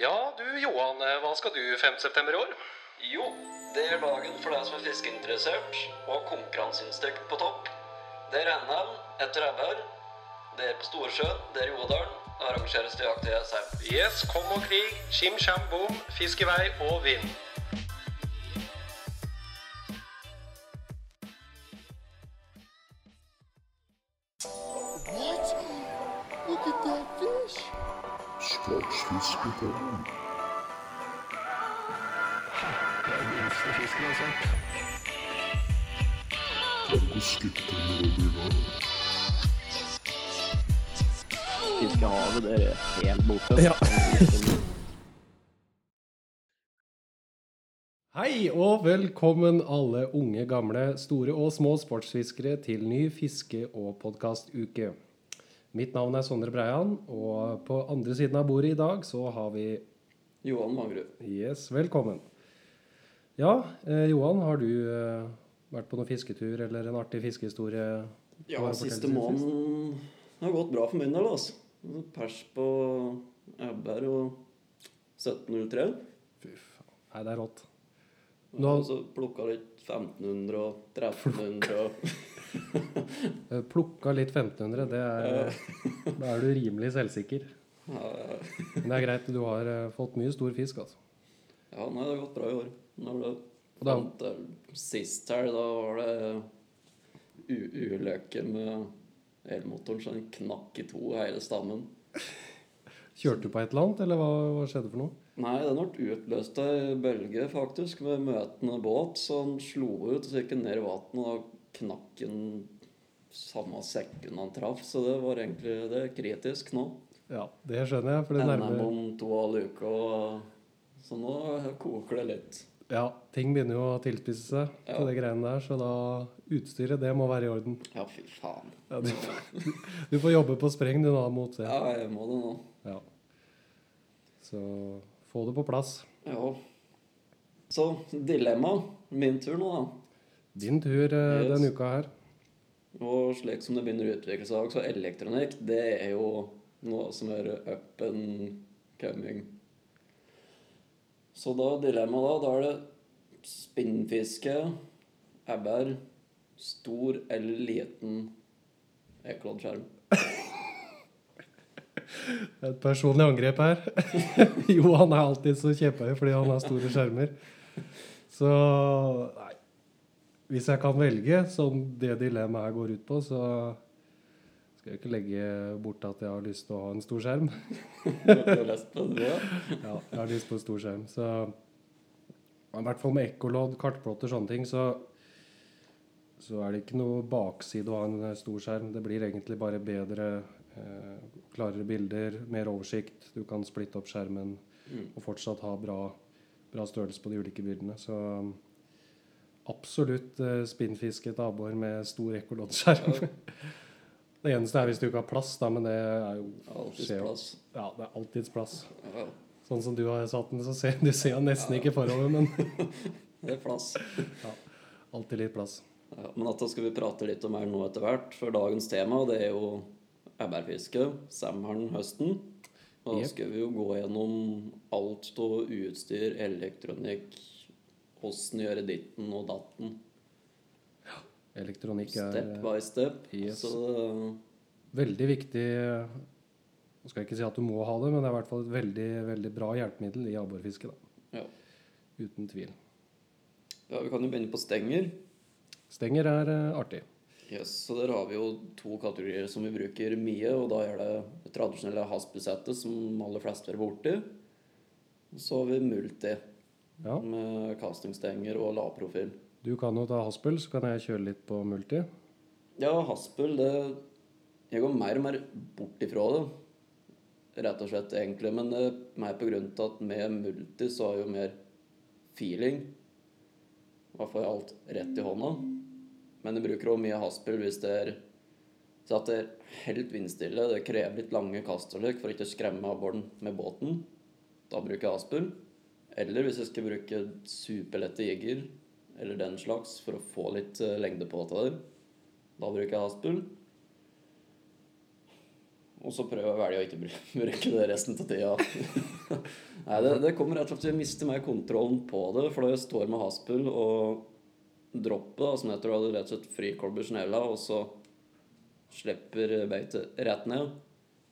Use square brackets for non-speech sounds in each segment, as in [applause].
Ja, du Johan, eh, hva skal du 5. september i år? Jo, det er dagen for deg som er fiskeinteressert og konkurranseinstinkt på topp. Det er NM etter Ebbær. Det er på Storsjøen, det er i Odalen. Arrangeres til jakt i Jessheim. Yes, kom og krig, tjim tjam bom, fisk i vei og vinn. Sportsfiskepodden. Fiskehavet, det er helt borte. Ja. Hei og velkommen alle unge, gamle, store og små sportsfiskere til ny fiske- og podkastuke. Mitt navn er Sondre Breian, og på andre siden av bordet i dag så har vi Johan Mangrud. Yes, velkommen. Ja, eh, Johan, har du eh, vært på noen fisketur eller en artig fiskehistorie? Ja, siste måneden har gått bra for min del, altså. Pers på Ebber og 1703. Fy faen. Nei, det er rått. Og så plukka litt 1500 og 1300 og [laughs] plukka litt 1500, det er, da er du rimelig selvsikker. Men det er greit, du har eh, fått mye stor fisk, altså. Ja, nei, det har gått bra i år. Når det da- fant sist her, da var det ulykke med elmotoren, så den knakk i to hele stammen. Kjørte du på et eller annet, eller hva, hva skjedde for noe? Nei, den ble utløst ei bølge, faktisk, med møtende båt, så den slo ut og så gikk den ned i vannet, knakk han samme sekken han traff, så det var egentlig det kritisk nå. Ja, det skjønner jeg, for det NM om to uke, og så nå koker det litt. Ja, ting begynner jo å tilspisse seg på Ja. de greiene der, så da utstyret, det må være i orden. Ja, fy faen. Ja, du, du får jobbe på spreng du nå mot det. Ja, jeg må det nå. Ja. Så få det på plass. Ja. Så dilemma. Min tur nå, da. Din tur eh, Yes. denne uka her. Og slik som det begynner å utvikle seg, så elektronikk, det er jo noe som er up and coming. Så da dilemmaet da, da er det spinnfiske, ebbær, stor eller liten ekkloddskjerm. [laughs] Et personlig angrep her. [laughs] Johan er alltid så kjepphøy fordi han har store skjermer. Så nei. Hvis jeg kan velge, som det dilemmaet her går ut på, så skal jeg ikke legge bort at jeg har lyst til å ha en stor skjerm. [laughs] Ja? Jeg har lyst på en stor skjerm. Så i hvert fall med ekkolodd, kartplotter og sånne ting, så, så er det ikke noe bakside å ha en stor skjerm. Det blir egentlig bare bedre, eh, klarere bilder, mer oversikt. Du kan splitte opp skjermen og fortsatt ha bra, bra størrelse på de ulike bildene. Så absolutt spinnfisket spinnfiske et abbor med stor ekkoloddskjerm. [laughs] Det eneste er hvis du ikke har plass, da, men det er jo Alltids plass. Ja, det er alltids plass. Ja, Sånn som du har satt den, så ser [laughs] du ser nesten ikke forover, men [laughs] det er plass. alltid litt plass. Ja, men at da skal vi prate litt om her nå etter hvert, for dagens tema det er jo ebbærfiske, sommeren, høsten. Og da skal vi jo gå gjennom alt av utstyr, elektronikk, åssen gjøre ditten og datten. Ja. Elektronikk er Step by step. Yes. Så eh, veldig viktig Nå skal jeg ikke si at du må ha det, men det er i hvert fall et veldig, veldig bra hjelpemiddel i abborfiske. ja. Uten tvil. ja, vi kan jo begynne på stenger. Stenger er eh, artig. Yes, så der har vi jo to kategorier som vi bruker mye, og da er det det tradisjonelle haspelsettet som aller fleste er borti. Og så har vi multi Ja. med castingstenger og lavprofil. Du kan jo ta haspel, så kan jeg kjøre litt på multi. Ja, haspel, det Jeg går mer og mer bort ifra det. Rett og slett, egentlig. Men det er mer på grunn av at med multi så har jeg jo mer feeling. Da får jeg alt rett i hånda. Men jeg bruker også mye haspel hvis det er så at det er helt vindstille. Det krever litt lange kast for ikke å skremme av båten med båten. Da bruker jeg haspel. Eller hvis jeg skal bruke superlette jigger eller den slags for å få litt eh, lengde på det der. Da bruker jeg haspel. Og så prøver jeg å velge å ikke [laughs] bruke det resten av tida. [laughs] Nei, det, det kommer rett og slett til å miste mer kontrollen på det. For da jeg står med haspel og dropper, da, som jeg tror hadde rett og slett frikolber snella, og så slipper beitet rett ned,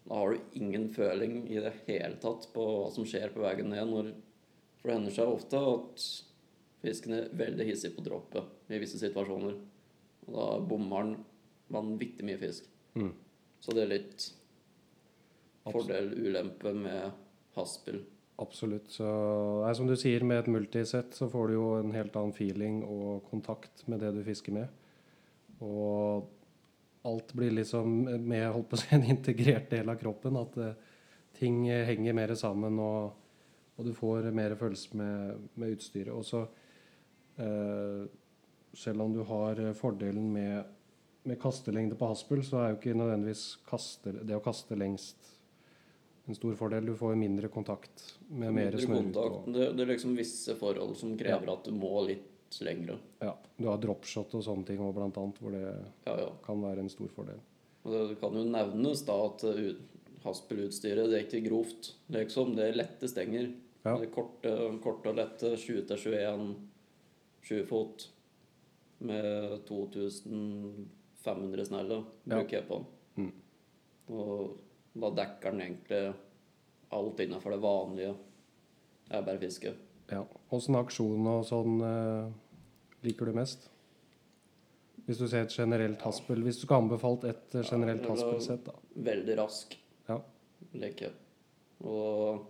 da har du ingen føling i det hele tatt på hva som skjer på veien ned. Når, for det hender seg ofte at fisken er veldig hissig på droppet i visse situasjoner. Og da bommer den vanvittig mye fisk. Mm. Så det er litt fordel, ulempe med haspel. Absolutt. Så nei, som du sier, med et multisett så får du jo en helt annen feeling og kontakt med det du fisker med. Og alt blir liksom med holdt på å si, en integrert del av kroppen. At uh, ting henger mer sammen, og, og du får mer følelse med, med utstyret. Og så eh, selv om du har fordelen med, med kastelengde på haspel, så er jo ikke nødvendigvis kaste, det å kaste lengst en stor fordel. Du får mindre kontakt med mer Mindre snørr. kontakt. og- Det, det er liksom visse forhold som krever at du må litt lengre. Ja, du har dropshot og sånne ting òg, blant annet, hvor det Ja, ja. kan være en stor fordel. Og det kan jo nevnes da at uh, haspelutstyret det er ikke grovt, liksom. Det er lette stenger. Ja. Korte, korte og lette 20-21 20 fot med 2500 snelle Ja. bruker jeg på den. Mm. Og da dekker den egentlig alt innenfor det vanlige ebberfisket. Ja. Åssen aksjon og sånn eh, liker du mest? Hvis du ser et generelt haspel Hvis du skulle anbefalt et eh, generelt Ja, haspelsett, da. Veldig rask. Ja. leke. Og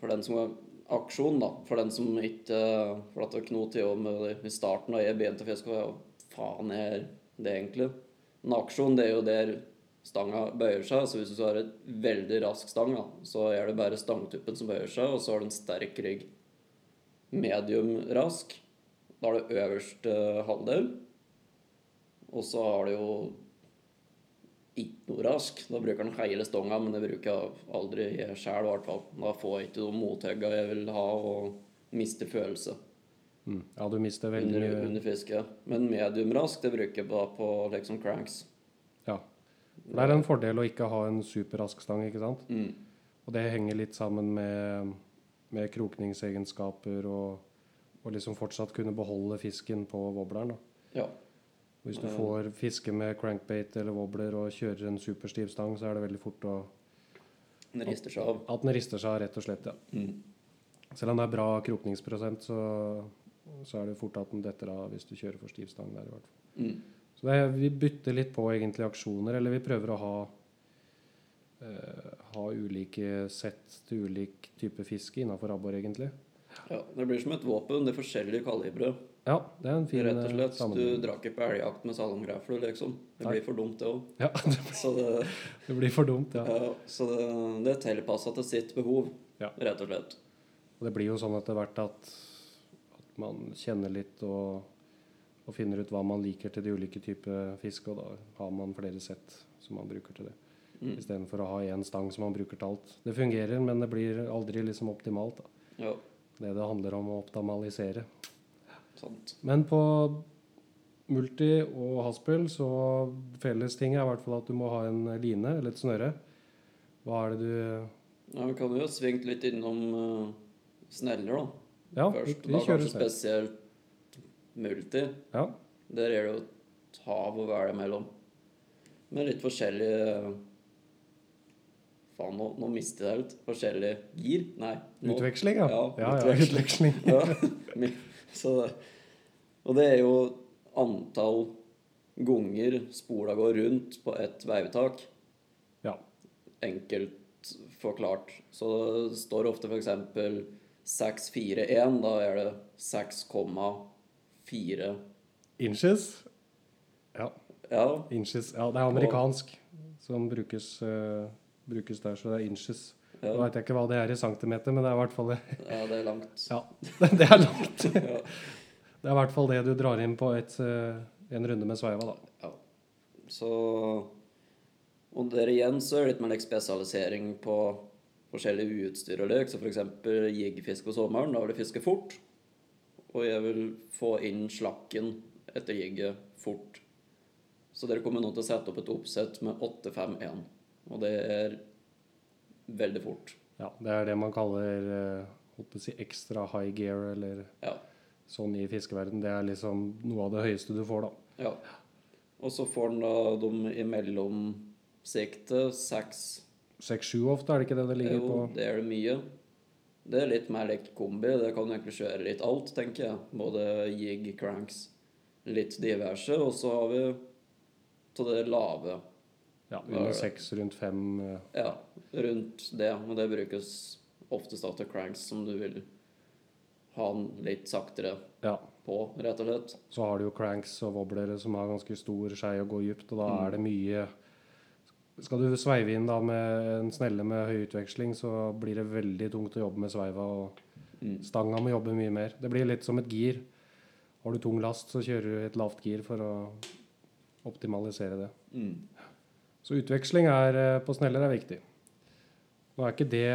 for den som har aksjon, da, for den som ikke For at det knot i med, i starten da jeg begynte å fiske, hva faen er det egentlig? En aksjon, det er jo der stanga bøyer seg. Så hvis du har et veldig rask stang, da, så er det bare stangtuppen som bøyer seg, og så har du en sterk rygg. Medium rask, da har du øverste halvdel. Og så har du jo ikke noe rask. Da bruker den hele stonga, men det bruker jeg aldri jeg sjøl, i hvert fall. Da får jeg ikke de mothugga jeg vil ha, og mister følelse Mm. Ja, du mister veldig under, under fisket. Men mediumrask, det bruker jeg bare på liksom cranks. Ja. Det er en fordel å ikke ha en superrask stang, ikke sant? Mm. Og det henger litt sammen med, med krokningsegenskaper og, og liksom fortsatt kunne beholde fisken på wobbleren. da. Ja. Hvis du får fiske med crankbait eller wobbler og kjører en superstiv stang, så er det veldig fort å, Den rister seg av. at den rister seg av, rett og slett. ja. Mm. Selv om det er bra krokningsprosent, så, så er det fort at den detter av hvis du kjører for stiv stang der. i hvert fall. Mm. Så det vi bytter litt på egentlig aksjoner, eller vi prøver å ha eh, ha ulike sett til ulik type fiske innafor abbor, egentlig. Ja, det blir som et våpen. Det er forskjellige kalibre. Ja, det er en fin Rett og slett. slett. Du drar ikke på elgjakt med salongrefle, liksom. Det Nei. blir for dumt, det òg. Ja, [laughs] Så det, det blir for dumt, ja. ja, så det, det er tilpassa til sitt behov, Ja. rett og slett. Og det blir jo sånn etter hvert at, at man kjenner litt og, og finner ut hva man liker til de ulike typer fisk, og da har man flere sett som man bruker til det. Mm. Istedenfor å ha én stang som man bruker til alt. Det fungerer, men det blir aldri liksom optimalt. Da. Ja, Det det handler om å optimalisere. Sant. Men på multi og haspel så fellestinget er i hvert fall at du må ha en line eller et snøre. Hva er det du Ja, Vi kan jo ha svingt litt innom uh, sneller, da. Ja, Først. vi da kjører kanskje snøre. spesielt multi. Ja. Der er det jo et hav å velge mellom. Med litt forskjellige Faen, nå, nå mister jeg helt. Forskjellige gir? Nei. Nå, Utveksling, ja. Ja, ja, utveksling. Ja. [laughs] Så, og det er jo antall ganger spola går rundt på ett veivetak. Ja. Enkelt forklart. Så det står ofte f.eks. 641. Da er det 6,4 Inches. Ja, Ja, inches. Ja, det er amerikansk som brukes, uh, brukes der, så det er inches. Nå ja, vet jeg ikke hva det er i centimeter, men det er i hvert fall ja, det er langt. Ja, [laughs] det er langt. Ja. Det er i hvert fall det du drar inn på et, eh, en runde med sveiva, da. Så Og der igjen så er det litt mer spesialisering på forskjellige utstyr og lek. Så f.eks. jiggfiske på sommeren. Da vil jeg fiske fort. Og jeg vil få inn slakken etter jigget fort. Så dere kommer nå til å sette opp et oppsett med 8-5-1. Og det er veldig fort. Ja, det er det man kaller eh, si ekstra high gear, eller Ja. sånn i fiskeverden. Det er liksom noe av det høyeste du får, da. ja. Og så får han da de i mellomsiktet seks 6-7 ofte, er det ikke det det ligger Jo, på? det er det mye. Det er litt mer likt kombi. Det kan du egentlig kjøre litt alt, tenker jeg. Både jig, cranks, litt diverse. Og så har vi til det lave. Ja, under 6, rundt 5. Ja, rundt det. Og det brukes oftest da til cranks som du vil ha den litt saktere Ja. på, rett og slett. Så har du jo cranks og wobblere som har ganske stor skei og går dypt, og da Mm. er det mye Skal du sveive inn da med en snelle med høy utveksling, så blir det veldig tungt å jobbe med sveiva, og Mm. stanga må jobbe mye mer. Det blir litt som et gir. Har du tung last, så kjører du et lavt gir for å optimalisere det. Mm. Så utveksling er, eh, på sneller er viktig. Nå er ikke det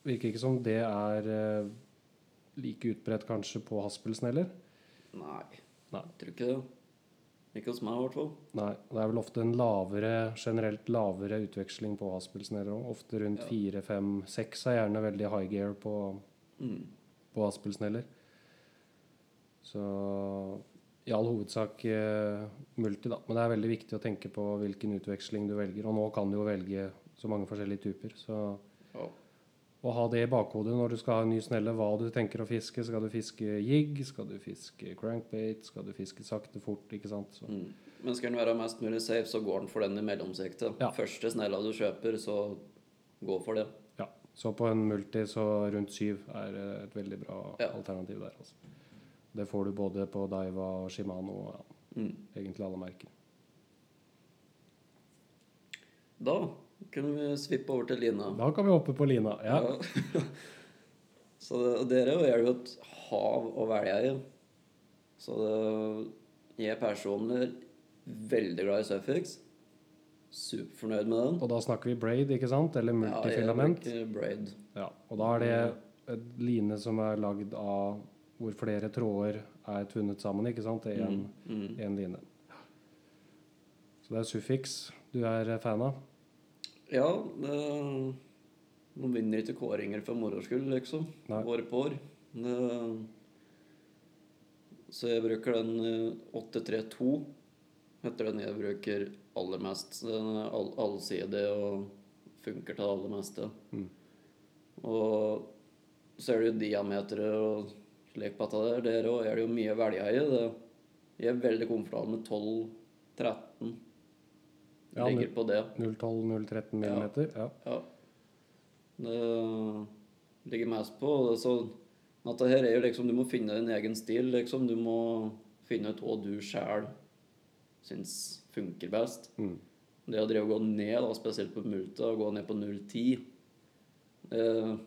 Virker ikke som det er eh, like utbredt kanskje på haspelsneller. Nei, Nei. jeg tror ikke det. Ikke hos meg, i hvert fall. Nei, det er vel ofte en lavere, generelt lavere utveksling på haspelsneller òg. Ofte rundt fire, fem, seks er gjerne veldig high gear på, Mm. på haspelsneller. Så i all hovedsak eh, multi, da. Men det er veldig viktig å tenke på hvilken utveksling du velger. Og nå kan du jo velge så mange forskjellige typer. Så Ja. å ha det i bakhodet når du skal ha en ny snelle, hva du tenker å fiske. Skal du fiske jig? Skal du fiske crankbait? Skal du fiske sakte, fort? Ikke sant? Så. Mm. Men skal den være mest mulig safe, så går den for den i mellomsiktet. Ja. Første snella du kjøper, så gå for det. Ja, så på en multi så rundt syv er eh, et veldig bra Ja. alternativ der. Altså. Det får du både på Daiwa og Shimano og ja, Mm. egentlig alle merker. Da kunne vi svippe over til Lina. Da kan vi hoppe på lina. Ja. Ja. [laughs] Så dere er jo et hav å velge i. Så det, jeg personlig er veldig glad i Suffix. Superfornøyd med den. Og da snakker vi braid, ikke sant? Eller multifilament. Ja, jeg braid. Ja, og da er det et line som er lagd av hvor flere tråder er tvunnet sammen, ikke sant? Er én Mm. mm. line. Så det er suffiks du er fan av? Ja, det, de vinner ikke kåringer for moro skyld, liksom. Nei. År på år. Det, så jeg bruker den eh, 832. Heter den jeg bruker aller mest. Den er all, allsidig og funker til det aller meste. Mm. Og så er det jo diameteret og slik på dette der. Der òg er det jo mye å velge i. Det- Jeg er veldig komfortabel med 12-13. Ja, Ligger på det. 012-013 millimeter? Ja. Ja. Det ligger mest på. Så at det her er jo liksom Du må finne din egen stil, liksom. Du må finne ut hva du sjæl syns funker best. Mm. Det å drive og gå ned, da, spesielt på multa, gå ned på 0,10 det,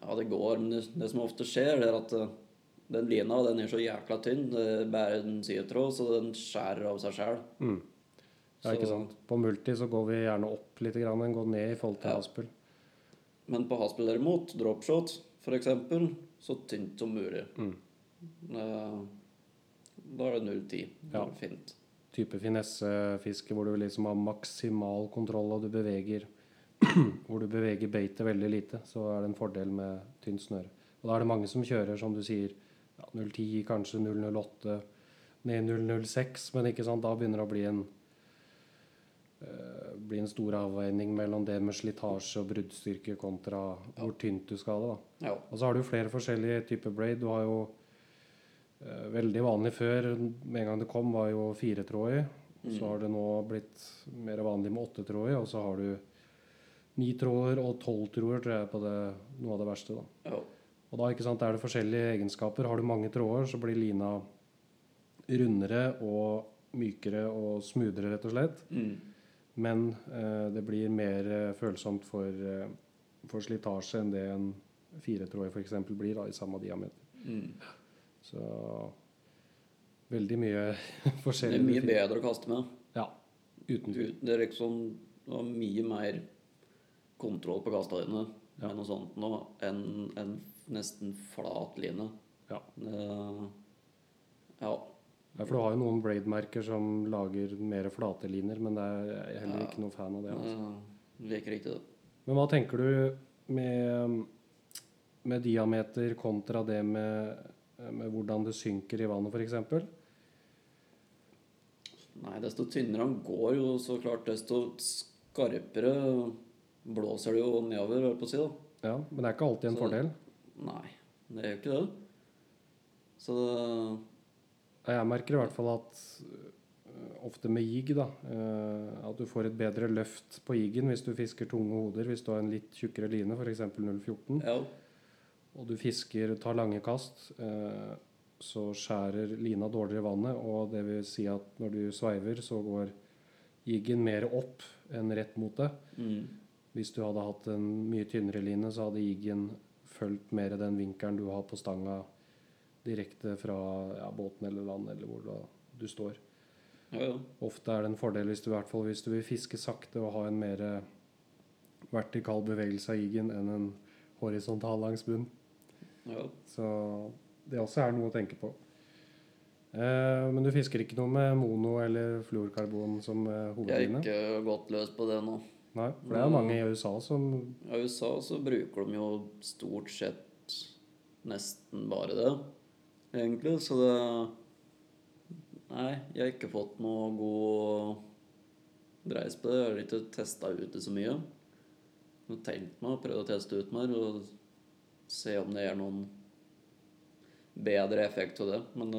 Ja, det går, men det, det som ofte skjer, det er at eh, den lina den er så jækla tynn. Det bærer en sidetråd, så den skjærer av seg sjæl. Mm. Ja, ikke sant. På multi så går vi gjerne opp litt, grann, enn går ned i forhold til Ja. haspel. Men på haspel derimot, dropshot eksempel, så tynt som mulig. Mm. Eh, Da er det 0-10. Ja. fint. Type finessefiske hvor du liksom har maksimal kontroll og du beveger hvor du beveger beitet veldig lite, så er det en fordel med tynt snøre. Og da er det mange som kjører, som du sier, ja, 010, kanskje 008, ned 006, men ikke sant, da begynner det å bli en uh, bli en stor avveining mellom det med slitasje og bruddstyrke kontra hvor tynt du skal ha det. da. Ja. Og så har du flere forskjellige typer braid. Du har jo uh, veldig vanlig før, med en gang det kom, var jo firetrådig. Så har det nå blitt mer vanlig med åttetrådig, og så har du ni tråder og tolv tråder, tror jeg, på det, noe av det verste. da. ja. Og da ikke sant, er det forskjellige egenskaper. Har du mange tråder, så blir lina rundere og mykere og smoothere, rett og slett. Mm. Men eh, det blir mer eh, følsomt for, eh, for slitasje enn det en firetrådig f.eks. blir da, i samme diameter. Mm. Så veldig mye [laughs] forskjellig. Det er mye bedre å kaste med. Ja, uten tvil. Det er liksom det mye mer kontroll på kasta dine Ja. med noe sånt nå enn en nesten flat line. Ja. Uh, ja. Ja, for du har jo noen braidmerker som lager mer flate liner, men det er jeg er heller ikke noe fan av det. Altså. Liker ikke det. Men hva tenker du med, med diameter kontra det med, med hvordan det synker i vannet, f.eks.? Nei, desto tynnere han går, jo så klart desto skarpere blåser det jo nedover, holdt på å si. da. Ja, men det er ikke alltid en Så- fordel. Nei, det er jo ikke det. Så Jeg merker i hvert fall at øh, ofte med jigg, da, øh, at du får et bedre løft på jigen hvis du fisker tunge hoder. Hvis du har en litt tjukkere line, f.eks. 0,14, Ja. og du fisker, tar lange kast, øh, så skjærer lina dårligere i vannet. Og det vil si at når du sveiver, så går jiggen mer opp enn rett mot det. Mm. Hvis du hadde hatt en mye tynnere line, så hadde jiggen fulgt mer den vinkelen du har på stanga direkte fra ja, båten eller land, eller hvor du står. Ja, ja. Ofte er det en fordel hvis du, fall hvis du vil fiske sakte og ha en mer vertikal bevegelse av jiggen enn en horisontal langs bunn. ja. Så det også er noe å tenke på. Eh, men du fisker ikke noe med mono eller fluorkarbon som eh, Jeg har ikke gått løs på det nå. Nei, for det er mange i USA som I USA så bruker de jo stort sett nesten bare det, egentlig. Så det Nei, jeg har ikke fått noe god dreis på det. Jeg har ikke testa ut det så mye. Jeg har tenkt meg å prøve å teste ut mer og se om det er noen bedre effekt av det. Men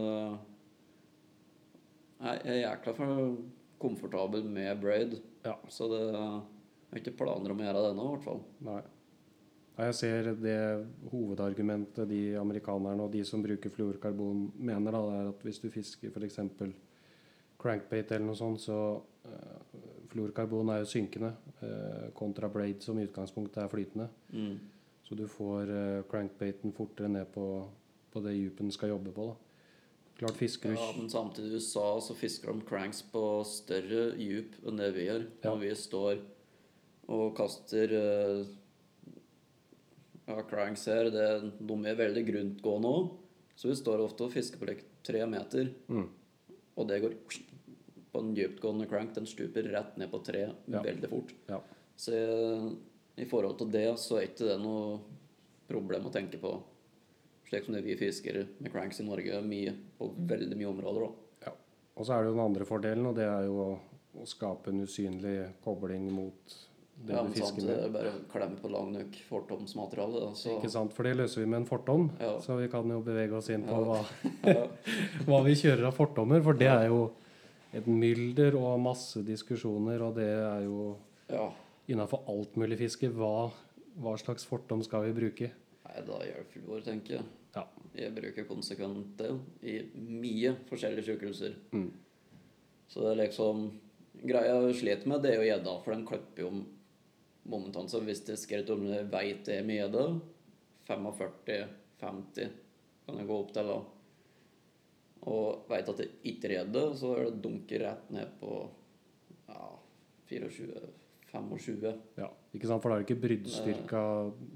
nei, jeg er jækla for komfortabel med braid. Ja. Så det jeg har ikke planer om å gjøre det ennå, i hvert fall. Nei. Jeg ser det hovedargumentet de amerikanerne og de som bruker fluorkarbon mener, da, er at hvis du fisker f.eks. crankbait eller noe sånt, så uh, fluorkarbon er jo synkende uh, kontra braid som i utgangspunktet er flytende. Mm. Så du får uh, crankbaiten fortere ned på, på det dypet den skal jobbe på. da. Klart fisker du Ja, men samtidig i USA så fisker de cranks på større djup enn det vi gjør. Ja. Når vi står og kaster eh, ja, cranks her, det, de er veldig gruntgående òg. Så vi står ofte og fisker på like tre meter, Mm. og det går på en dyptgående crank. Den stuper rett ned på tre Ja. veldig fort. Ja. Så i forhold til det så er ikke det noe problem å tenke på. Slik som det vi fisker med cranks i Norge mye, på veldig mye områder. Ja. Og så er det jo den andre fordelen, og det er jo å, å skape en usynlig kobling mot Ja, men fisker samtidig er bare å klemme på lang nok fortomsmateriale. Så Ikke sant? For det løser vi med en fortom, Ja. så vi kan jo bevege oss inn på Ja. hva, [laughs] [laughs] hva vi kjører av fortommer. For det er jo et mylder og masse diskusjoner, og det er jo ja. innafor alt mulig fiske. Hva, hva slags fortom skal vi bruke? Nei, da hjelper det vår, tenker jeg. Ja. Jeg bruker konsekvent det i mye forskjellige sykehuser. Mm. Så det er liksom Greia jeg sliter med, det er jo gjedda, for den klipper jo momentant. Så hvis det skrevet om jeg veit det er mye det, 45-50 kan jeg gå opp til da. Og veit at det ikke er det, så er det dunker rett ned på ja, 24-25. ja. Ikke sant? For da er det ikke bruddstyrka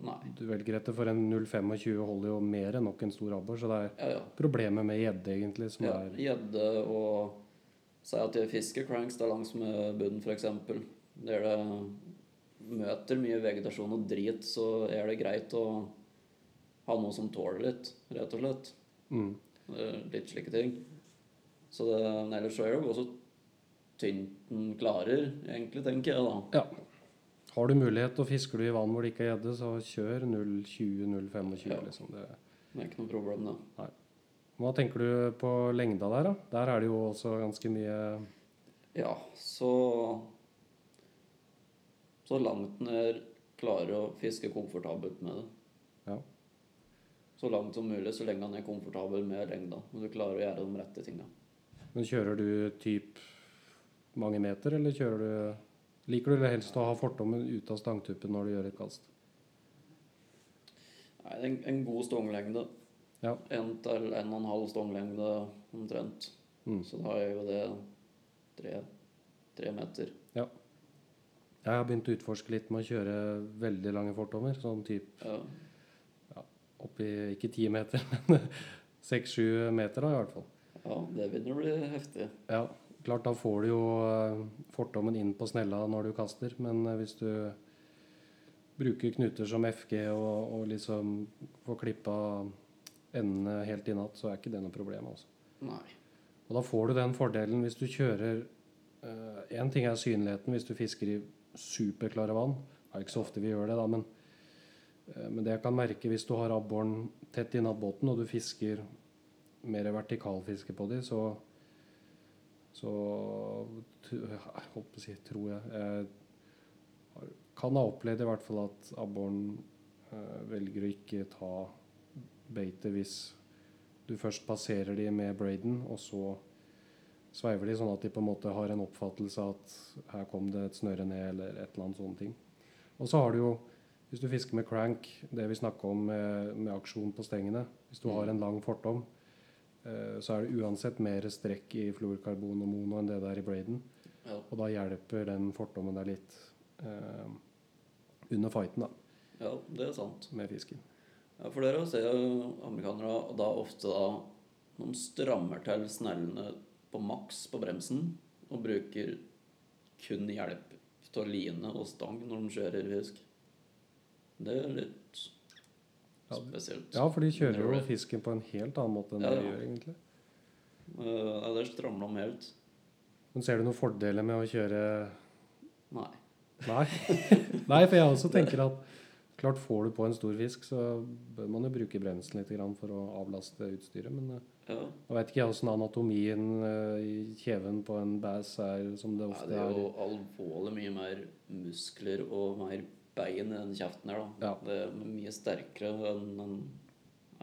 Nei. du velger etter. For en 0,25 holder jo mer enn nok en stor abbor, så det er Ja, ja. problemet med gjedde, egentlig, som Ja, er Gjedde og Si at jeg fisker cranks der langs med bunnen, f.eks. er det møter mye vegetasjon og drit, så er det greit å ha noe som tåler litt, rett og slett. mm. Litt slike ting. Så det, men ellers så er det jo også tynt den klarer, egentlig, tenker jeg da. Ja. Har du mulighet og fisker du i vann hvor det ikke er gjedde, så kjør 0,20-0,25. Ja. Liksom. Det- Det er ikke noe problem, det. Hva tenker du på lengda der, da? Der er det jo også ganske mye Ja, så Så langt en er klarer å fiske komfortabelt med det. Ja. Så langt som mulig, så lenge han er komfortabel med lengda. Og du klarer å gjøre de rette tinga. Men kjører du typ mange meter, eller kjører du Liker du helst å ha fortommen ute av stangtuppen når du gjør et kast? Nei, en, en god stonglengde. Ja. En til en og en halv stonglengde omtrent. Mm. Så da er jo det tre, tre meter. Jeg har begynt å utforske litt med å kjøre veldig lange fortommer. Sånn typ Ja, oppi ikke ti meter, [laughs] men seks-sju meter da, i hvert fall. ja det begynner å bli heftig. Ja, klart da får du jo eh, fortommen inn på snella når du kaster, men eh, hvis du bruker knuter som FG og, og liksom får klippa endene helt i natt, så er ikke det noe problem. altså. Nei. Og da får du den fordelen hvis du kjører Én ting er synligheten hvis du fisker i superklare vann. Det er ikke så ofte vi gjør det, da, men, eh, men det jeg kan merke hvis du har abboren tett innad båten, og du fisker mer vertikalfiske på dem, så så jeg si, tror jeg Jeg kan ha opplevd i hvert fall at abboren eh, velger å ikke ta beitet hvis du først passerer de med braiden, og så sveiver de sånn at de på en måte har en oppfattelse av at her kom det et snøre ned, eller et eller annet sånne ting. Og så har du jo, hvis du fisker med crank, det vi snakka om med, med aksjon på stengene Hvis du har en lang fortom, eh, så er det uansett mer strekk i fluorkarbon og mono enn det det er i braden. Ja. Og da hjelper den fortommen deg litt eh, under fighten da, ja, det er sant. med fisken. Ja, for dere ser jo amerikanere da ofte da De strammer til snellene på maks på bremsen og bruker kun hjelp av line og stang når de kjører fisk. Det er litt spesielt. Ja, for de kjører jo fisken på en helt annen måte enn Ja, ja. de gjør, egentlig. Eh, ja, der stramla de helt. Men ser du noen fordeler med å kjøre Nei. Nei. [laughs] Nei, for jeg også tenker at klart får du på en stor fisk, så bør man jo bruke bremsen litt for å avlaste utstyret. Men eh, Ja. Jeg vet ikke åssen anatomien eh, i kjeven på en bass er, som det ofte er. Ja, det er jo alvorlig mye mer muskler og mer bein i den kjeften her, da. Ja. Det er mye sterkere enn en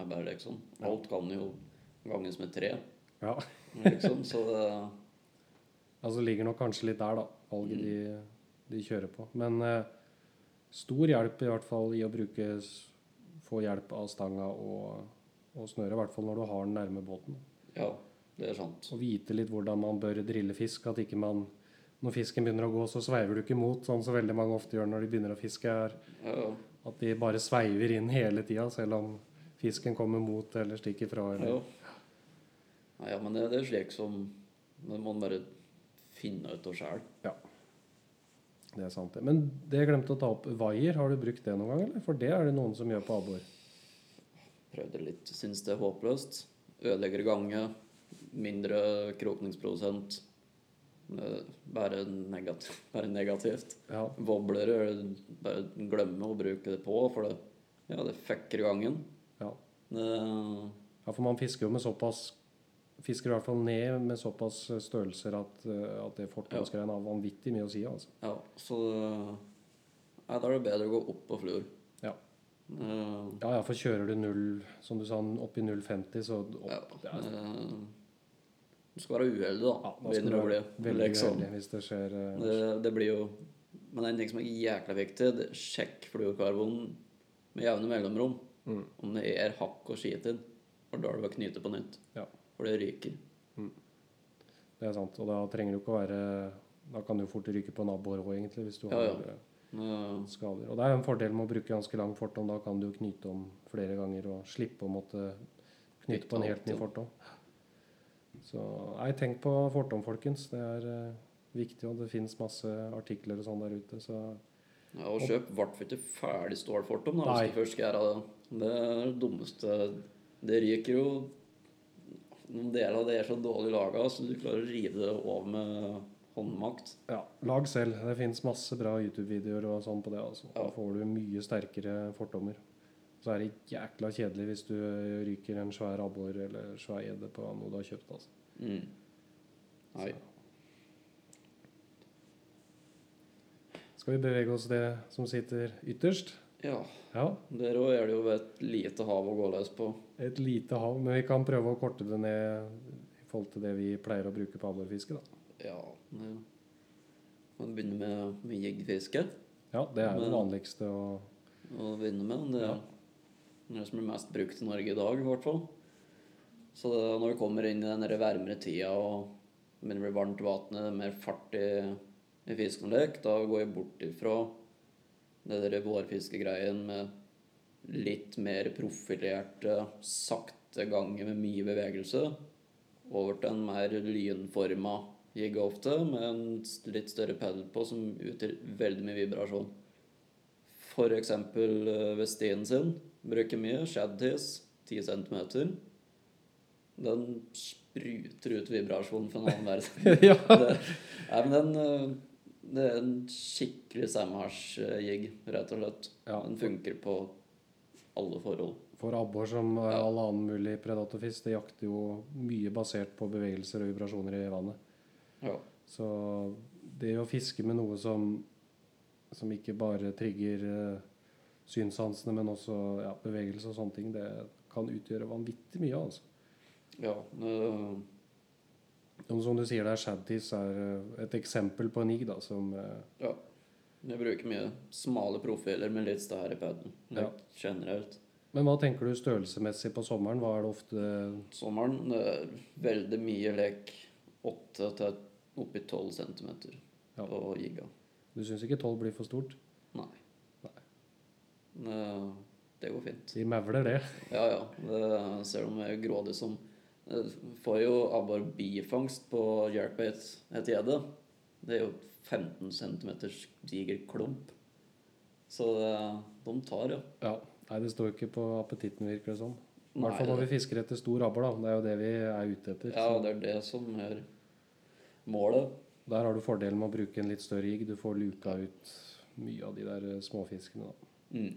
ebber, liksom. Alt kan jo ganges med tre, Ja. liksom. Så det [laughs] Altså ligger nok kanskje litt der, da, valget Mm. de, de kjører på. Men eh, stor hjelp i hvert fall i å bruke Få hjelp av stanga og, og snøret, i hvert fall når du har den nærme båten. Ja, det er sant. Og vite litt hvordan man bør drille fisk. At ikke man Når fisken begynner å gå, så sveiver du ikke mot, sånn som veldig mange ofte gjør når de begynner å fiske. er Ja, ja. At de bare sveiver inn hele tida, selv om fisken kommer mot eller stikker fra. ja. Nei, ja men det, det er slik som man bare finne ut av sjøl. Det er sant, det. Men det jeg glemte å ta opp, vaier, har du brukt det noen gang, eller? For det er det noen som gjør på abbor. Prøvde litt, syns det er håpløst. Ødelegger gange. Mindre krokningsprosent. Eh, Bare, negativ, bare negativt. Ja, Wobbler er bare glemme å bruke det på, for det, ja, det fucker gangen. ja. Det, ja, for man fisker jo med såpass Fisker i hvert fall ned med såpass størrelser at, eh, at det fortomsgreiene har vanvittig mye å si. altså. ja, så ja, da er det bedre å gå opp på fluor. Ja. Eh, Ja, ja, for kjører du null, som du sa, opp i 0,50, så opp, ja, er, eh, du skal være uheldig, da. ja, da skal du være veldig liksom. uheldig hvis det skjer eh, Det, det blir jo Men en ting som er jækla viktig, det er sjekk fluorkarbonen med jevne mellomrom. Mm. Om det er hakk og skit i. For da er det bare å knyte på nytt. Ja. For det ryker. Det er sant. Og da trenger du ikke å være Da kan du fort ryke på en abbor òg, egentlig, hvis du Ja, har ja. Eh, skader. Og det er en fordel med å bruke ganske lang fortom. Da kan du jo knyte om flere ganger og slippe å måtte knyte på en helt ny fortom. Så nei, tenk på fortom, folkens. Det er uh, viktig, og det fins masse artikler og sånn der ute. Så ja, og kjøp i hvert fall ikke ferdig stålfortom da, Nei. hvis du først skal gjøre det. Det er det dummeste. Det ryker jo Noen deler av det er så dårlig laga, så du klarer å rive det over med håndmakt. ja, lag selv. Det fins masse bra YouTube-videoer og sånn på det. Altså. Da får du mye sterkere fordommer. Så er det jækla kjedelig hvis du ryker en svær abbor eller svær gjedde på noe du har kjøpt. Altså. Mm. Nei. Skal vi bevege oss det som sitter ytterst? Ja. Ja, Der òg er det jo et lite hav å gå løs på. et lite hav. Men vi kan prøve å korte det ned i forhold til det vi pleier å bruke på abborfiske. da. Ja, det Man begynner med, med jiggfiske. Ja, det er jo det vanligste å å begynne med. Det er det som blir mest brukt i Norge i dag, i hvert fall. Så det, når vi kommer inn i den varmere tida og det begynner å bli varmt i vannet, mer fart i, i fiskeanlegg, da går jeg bort ifra det der vårfiskegreien med litt mer profilerte, sakte ganger med mye bevegelse, over til en mer lynforma jigg ofte, med en litt større pedal på som utgjør veldig mye vibrasjon. f.eks. vestien sin. Bruker mye shadtis, 10 cm. Den spruter ut vibrasjon fra en annen verden. [laughs] ja. det, nei, men den eh, Det er en skikkelig Samhars-jig, rett og slett. Ja. Den funker på alle forhold. For abbor som eh, Ja. all annen mulig predatorfisk, det jakter jo mye basert på bevegelser og vibrasjoner i vannet. Ja. Så det å fiske med noe som, som ikke bare trigger uh, synssansene, men også ja, bevegelse og sånne ting, det kan utgjøre vanvittig mye. altså. ja Og som du sier der, shadtis er eh, et eksempel på en igg da, som uh, ja. Jeg bruker mye smale profiler med litt stær i paden. Ja. Generelt. Men hva tenker du størrelsesmessig på sommeren? Hva er det ofte Sommeren det er veldig mye lek 8 til oppi 12 cm Ja. på giga. Du syns ikke 12 blir for stort? Nei. Nei. Det, det går fint. De mevler det. Ja, ja. Det, ser de er grådig som Får jo abbor bifangst på jerkbait et gjedde. Det er jo 15 cm diger klump. Så det, de tar, ja. Ja. Nei, det står ikke på appetitten, virker det som. I hvert fall når vi fisker etter stor abbor, da. Det er jo det vi er ute etter. Ja, det er det som er målet. Der har du fordelen med å bruke en litt større rigg. Du får luka ut mye av de der eh, småfiskene. Mm.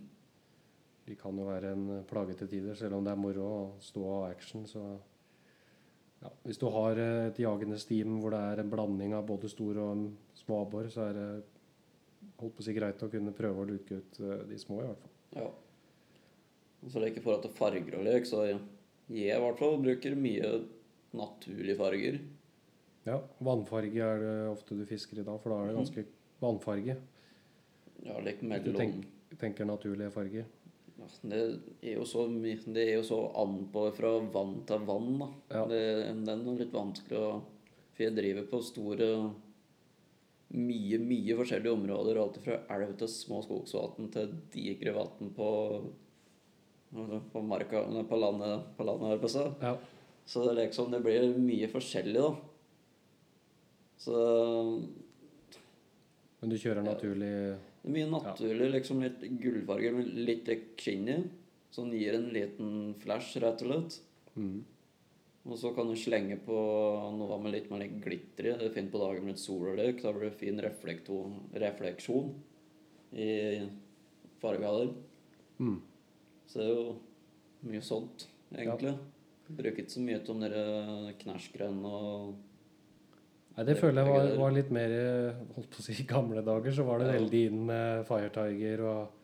De kan jo være en plage til tider, selv om det er moro å stå ha action. Så ja, hvis du har eh, et jagende steam hvor det er en blanding av både stor og små abbor, så er det holdt på å si greit å kunne prøve å luke ut eh, de små, i hvert fall. Ja. Så er ikke forhold til farger og lek, så jeg i hvert fall bruker mye naturlige farger. Ja, Vannfarge er det ofte du fisker i dag, for da er det ganske vannfarge. Ja, Du mellom tenk, tenker naturlige farger. ja, det, er jo så, det er jo så an på fra vann til vann, da. Ja. Det, den er litt vanskelig å For jeg driver på store Mye, mye forskjellige områder. Alt fra elv til små skogsvann til digre vann på på marka, på landet, på landet her på seg. Ja, Så det er liksom, det blir mye forskjellig, da. Så Men du kjører naturlig er mye naturlig, liksom litt gullfarge, men litt skinn i. Som gir en liten flash, rett og slett. mm. Og så kan du slenge på noe med litt mer litt glitter i. Det er fint på dagen med litt sollek. Da blir det fin refleksjon i farga. Mm. Så det er jo mye sånt, egentlig. Bruker ikke så mye av de knæsjgrønne og Nei, det føler jeg var, var litt mer eh, Holdt på å si i gamle dager, så var det Ja. veldig inn med Fire Tiger og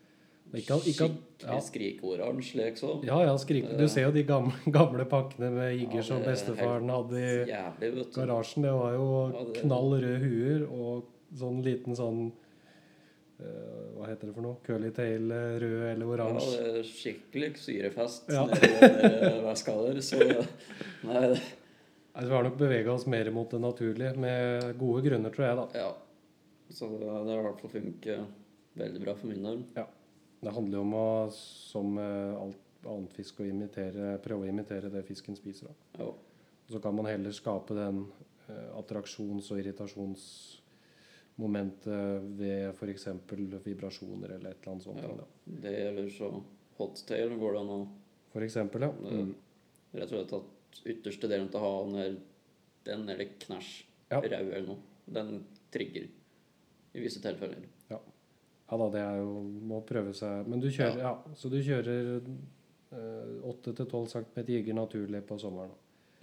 ikke, ikke, skikkelig skrikeoransje, liksom. ja, ja, skrik. Du ser jo de gamle, [laughs] gamle pakkene med jigger Ja, som bestefaren hadde i Jævlig, garasjen. Det var jo Ja, det- knall røde huer og sånn liten sånn eh, Hva heter det for noe? Curly tail, eh, rød eller Ja, oransje. det er skikkelig syrefest Ja. nedi veska der. Så nei, det- Altså, vi har nok bevega oss mer mot det naturlige, med gode grunner, tror jeg. da. ja. Så det har i hvert fall funket veldig bra for min del. Det handler jo om å, som alt annet fisk, å imitere, prøve å imitere det fisken spiser. da. Ja. Så kan man heller skape den eh, attraksjons- og irritasjonsmomentet ved f.eks. vibrasjoner eller et eller annet sånt. Ja. Da. Det gjelder så hottail går det an å For eksempel, ja. Ja. Mm. rett og slett at ytterste delen til hanen er den eller knæsj, Ja. rau eller noe. Den trigger i visse tilfeller. ja da, det er jo Må prøve seg Men du kjører, ja. Så du kjører eh, 8-12 cm jigger naturlig på sommeren? da.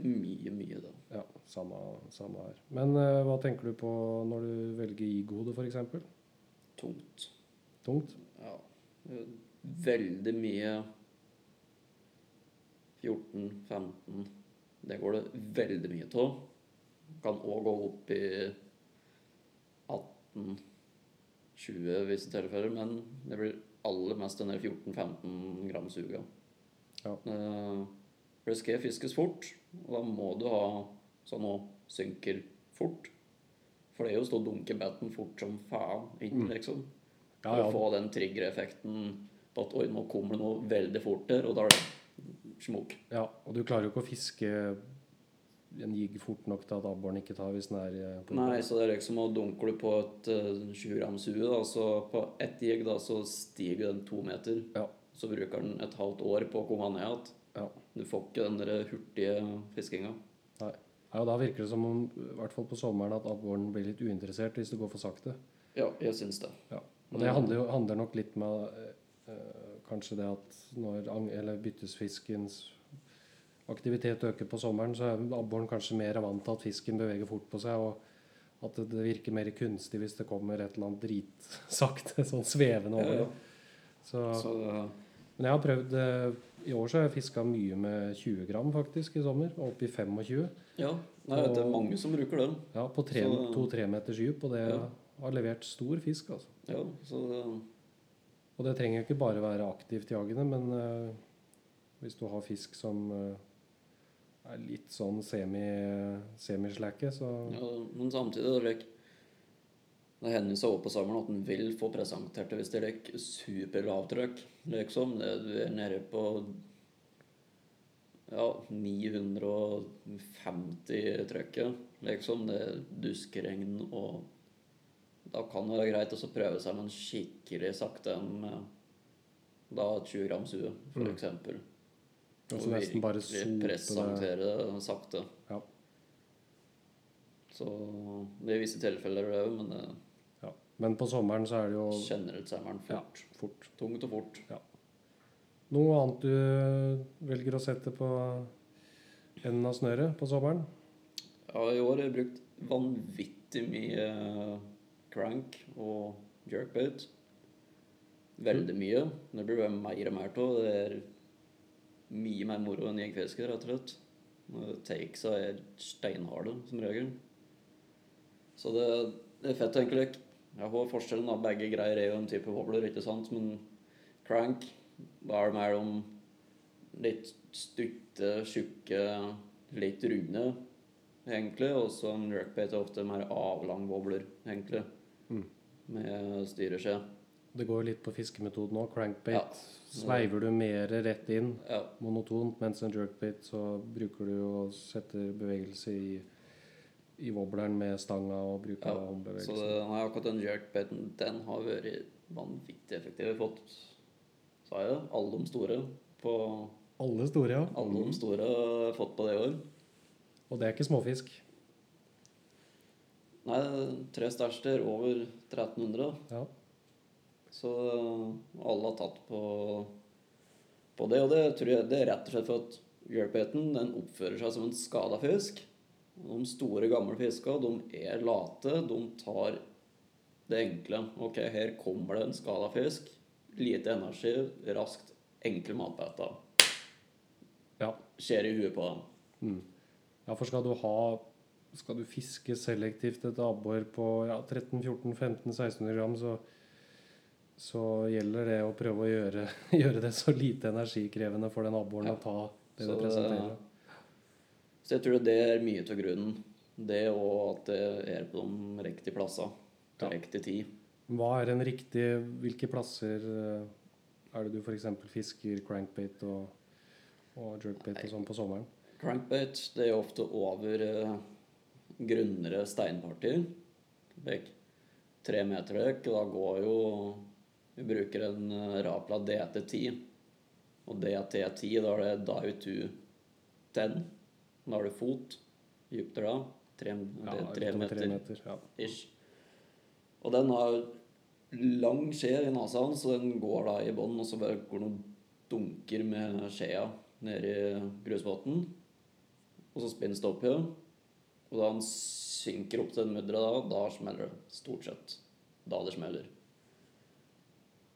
Mye, mye, da. Ja, samme, samme her. Men eh, hva tenker du på når du velger igode, f.eks.? Tungt. Tungt? Ja. Veldig mye 14-15 Det går det veldig mye av. Kan òg gå opp i 18-20 i visse tilfeller, men det blir aller mest den der 14-15 gram suga. Ja. For det skal fiskes fort, og da må du ha sånn nå synker fort. For det er jo å stå og dunke batten fort som faen inn, liksom. Mm. Ja, For ja. å få den triggereffekten på at oi, nå kommer det noe veldig fort der, og da er det smokk. Ja, og du klarer jo ikke å fiske en jigg fort nok til at abboren ikke tar hvis den er eh, på Nei, så det er liksom å dunkle på et eh, 20 grams hue, da, så på ett jigg da, så stiger den to meter. Ja. Så bruker den et halvt år på å komme ned igjen. Ja. Du får ikke den der hurtige fiskinga. Nei. Ja, Da virker det som om, i hvert fall på sommeren, at abboren blir litt uinteressert hvis det går for sakte. Ja, jeg syns det. Ja. Og det handler, jo, handler nok litt med eh, kanskje det at når eller byttesfiskens aktivitet øker på sommeren, så er abboren kanskje mer vant til at fisken beveger fort på seg, og at det, det virker mer kunstig hvis det kommer et eller annet dritsakte, sånn svevende over. Ja, det. Så, Så men jeg har prøvd eh, I år så har jeg fiska mye med 20 gram faktisk i sommer, og opp i 25. ja, nei, det er mange som bruker den. Ja, på to-tre meters dyp, og det Ja. har levert stor fisk, altså. Ja, så Og det trenger ikke bare være aktivt jagende, men uh, hvis du har fisk som uh, er litt sånn semi- semislakke, så ja, Men samtidig det Det hender seg på sommeren at en vil få presentert det hvis det er superlavt superlavtrykk. Liksom. Det, du er nede på ja, 950 trykket. Liksom. Det er duskregn og Da kan det være greit å prøve seg med en skikkelig sakte en da 20 gram hue, for Mm. Og nesten bare presentere det sakte. Ja. Så det er visse tilfeller det òg, men det ja. Men på sommeren så er det jo generelt sommeren fort. ja, fort. Tungt og fort. Noe annet du velger å sette på enden av snøret på sommeren? Ja, i år har jeg brukt vanvittig mye crank og jerkbait. Veldig mye. Det blir det mer og mer av. Det er mye mer moro enn jegerfiske, rett og slett. Takesa er steinharde, som regel. Så det, det er fett, egentlig. Jeg har forskjellen av begge greier er jo en type wobbler, ikke sant? Men crank, da er det mer om litt stutte, tjukke, litt runde, egentlig. Og så en jerkbait er ofte mer avlang wobbler, egentlig. Mm. Med styreskje. Det går litt på fiskemetoden òg. Crankbait. Ja. Sveiver du mer rett inn, Ja. monotont, mens en jerkbait så bruker du og setter bevegelse i, i wobbleren med stanga og bruker Ja, Så håndbevegelse. det, nei, akkurat den jerkbaiten, den har vært vanvittig effektiv. Fått, sa jeg det, alle de store på Alle store, ja. Alle de store har fått på det i år. Og det er ikke småfisk. Nei, tre største er over 1300. Ja. Så alle har tatt på, på det. Og det tror jeg det er rett og slett for at den oppfører seg som en skada fisk. De store, gamle fiska de er late. De tar det enkle. Ok, her kommer det en skada fisk. Lite energi, raskt, enkle matbeter. ja. Skjer i huet på dem. Ja, for skal du ha Skal du fiske selektivt et abbor på ja, 13-14-15-1600 gram, så, så gjelder det å prøve å gjøre, [laughs] gjøre det så lite energikrevende for den abboren Ja. å ta det Så du presenterer. presenterer. Så jeg tror det er mye av grunnen. Det og at det er på de riktige plassene til Ja. riktig tid. Hva er en riktig Hvilke plasser eh, er det du f.eks. fisker crankbait og, og jerkbait og sånn på sommeren? Crankbait det er ofte over eh, grunnere steinpartier. Like, tre meter og Da går jo Vi bruker en eh, Rapla DT10. Og DT10, da er det 2 10. Da har du fot. Dypter da. Tre, er tre meter. meter. Ja. ish. Og den har lang skje i nesa hans, så den går da i bånn, og så bare går noen dunker med skjea ned i grusbåten. Og så spinnes det opp igjen. Og da han synker opp til den mudderet, da, da smeller det. Stort sett. Da det smeller.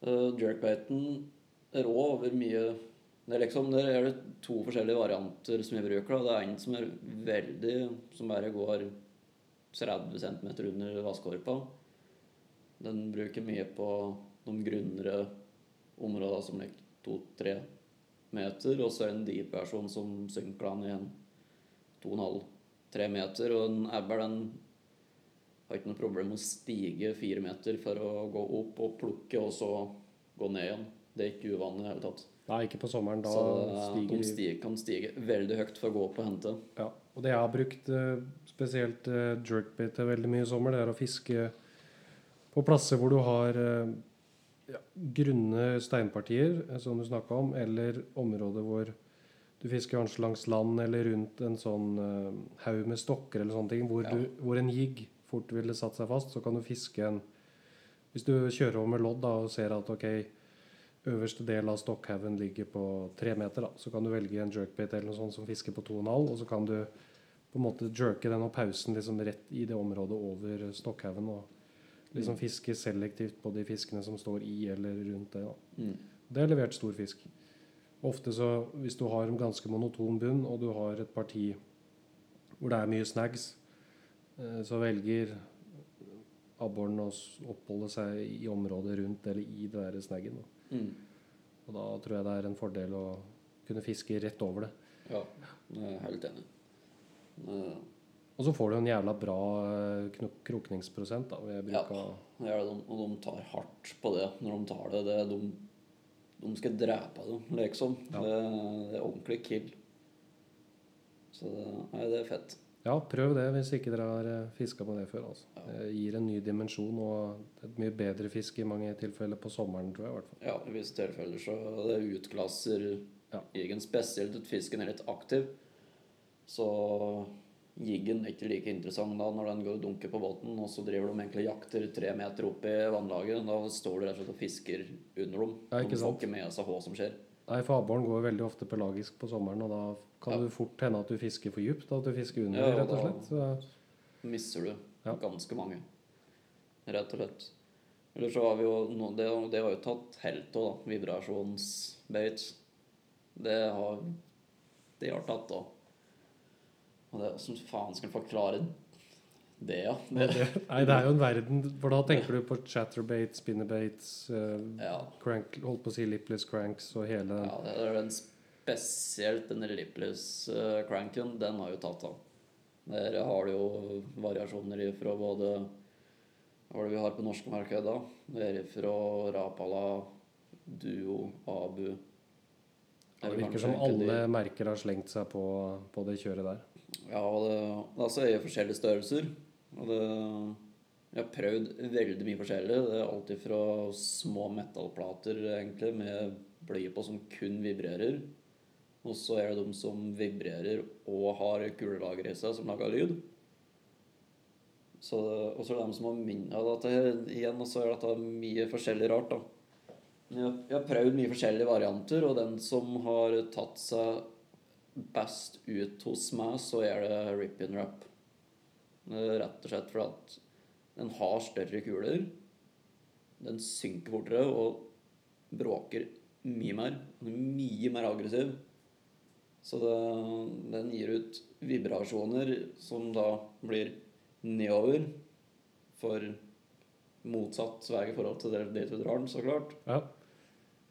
Uh, Jerkbaiten er òg over mye det er liksom, Der er det to forskjellige varianter som jeg bruker. da. Det er en som er veldig Som bare går 30 cm under vaskekorpa. Den bruker mye på de grunnere områdene som ligger to-tre meter. Og så er det en deep versjon som synker den igjen 2,5-3 meter. Og en ebber den har ikke noe problem med å stige fire meter for å gå opp og plukke, og så gå ned igjen. Det er ikke uvanlig i det hele tatt. Nei, ikke på sommeren. Da så eh, stiger de stiger, kan stige veldig høyt for å gå opp og hente. Ja, og det jeg har brukt eh, spesielt jerkbaitet jerkbait til veldig mye i sommer, det er å fiske på plasser hvor du har eh, ja, grunne steinpartier, eh, som du snakka om, eller områder hvor du fisker kanskje langs land eller rundt en sånn uh, haug med stokker eller sånne ting, hvor, Ja. du, hvor en jigg fort ville satt seg fast, så kan du fiske en Hvis du kjører over med lodd da, og ser at ok, øverste del av stokkhaugen ligger på tre meter, da, så kan du velge en jerkbait eller noe sånt som fisker på to og en halv, og så kan du på en måte jerke den og pausen liksom rett i det området over stokkhaugen. Og liksom fiske selektivt på de fiskene som står i eller rundt det. Da. Mm. Det har levert stor fisk. Ofte så, hvis du har en ganske monoton bunn, og du har et parti hvor det er mye snags, eh, så velger abboren å oppholde seg i området rundt eller i det der snaggen. Mm. Og da tror jeg det er en fordel å kunne fiske rett over det. Ja, jeg er helt enig. Eh, Og så får du en jævla bra eh, krokningsprosent da, ved bruk av ja, og de tar hardt på det når de tar det. det er de, de skal drepe dem, liksom. Ja. Det, det er ordentlig kill. Så det, nei, det er fett. Ja, prøv det hvis ikke dere har fiska på det før. Altså. Ja. Det gir en ny dimensjon og et mye bedre fisk i mange tilfeller på sommeren, tror jeg. i hvert fall. Ja, i visse tilfeller så det utklasser Ja. egen spesielt at fisken er litt aktiv. Så jiggen er ikke like interessant da når den går og dunker på båten, og så driver de egentlig jakter tre meter opp i vannlaget. Da står du rett og slett og fisker under dem. Ja, de får ikke med seg hva som skjer. Nei, for abboren går veldig ofte pelagisk på sommeren, og da kan Ja. det fort hende at du fisker for dypt. At du fisker under, Ja, rett og da- slett. Så, misser du Ja. ganske mange. Rett og slett. Eller så har vi jo no, det, det har jo tatt helt av, da. Vibrasjonsbait. Det har Det har tatt òg. Og det Hvordan faen skal en forklare det, ja? Det, nei, [laughs] det er jo en verden For da tenker du på chatterbait, spinnerbates, uh, ja. crank, holdt på å si lipless cranks og hele ja, det er den spesielt den lipless-cranken, den har jo tatt av. Der har du jo variasjoner fra både Hva er det vi har på norske markedet da? Det er fra Rapala, Duo, Abu Det er virker som alle merker har slengt seg på, på det kjøret der. Ja, og det, det er jo forskjellige størrelser. Og det Jeg har prøvd veldig mye forskjellig. Det er alltid fra små metallplater egentlig med bly på som kun vibrerer. Og så er det de som vibrerer og har kulelager i seg som lager lyd. Så, og så er det de som har minner av dette igjen, og så er dette mye forskjellig rart, da. Jeg har prøvd mye forskjellige varianter, og den som har tatt seg best ut hos meg, så er det rip and wrap. Rett og slett fordi at den har større kuler. Den synker fortere og bråker mye mer. Den er mye mer aggressiv. Så det, den gir ut vibrasjoner som da blir nedover for motsatt vei i forhold til det dit du drar den, så klart. Ja.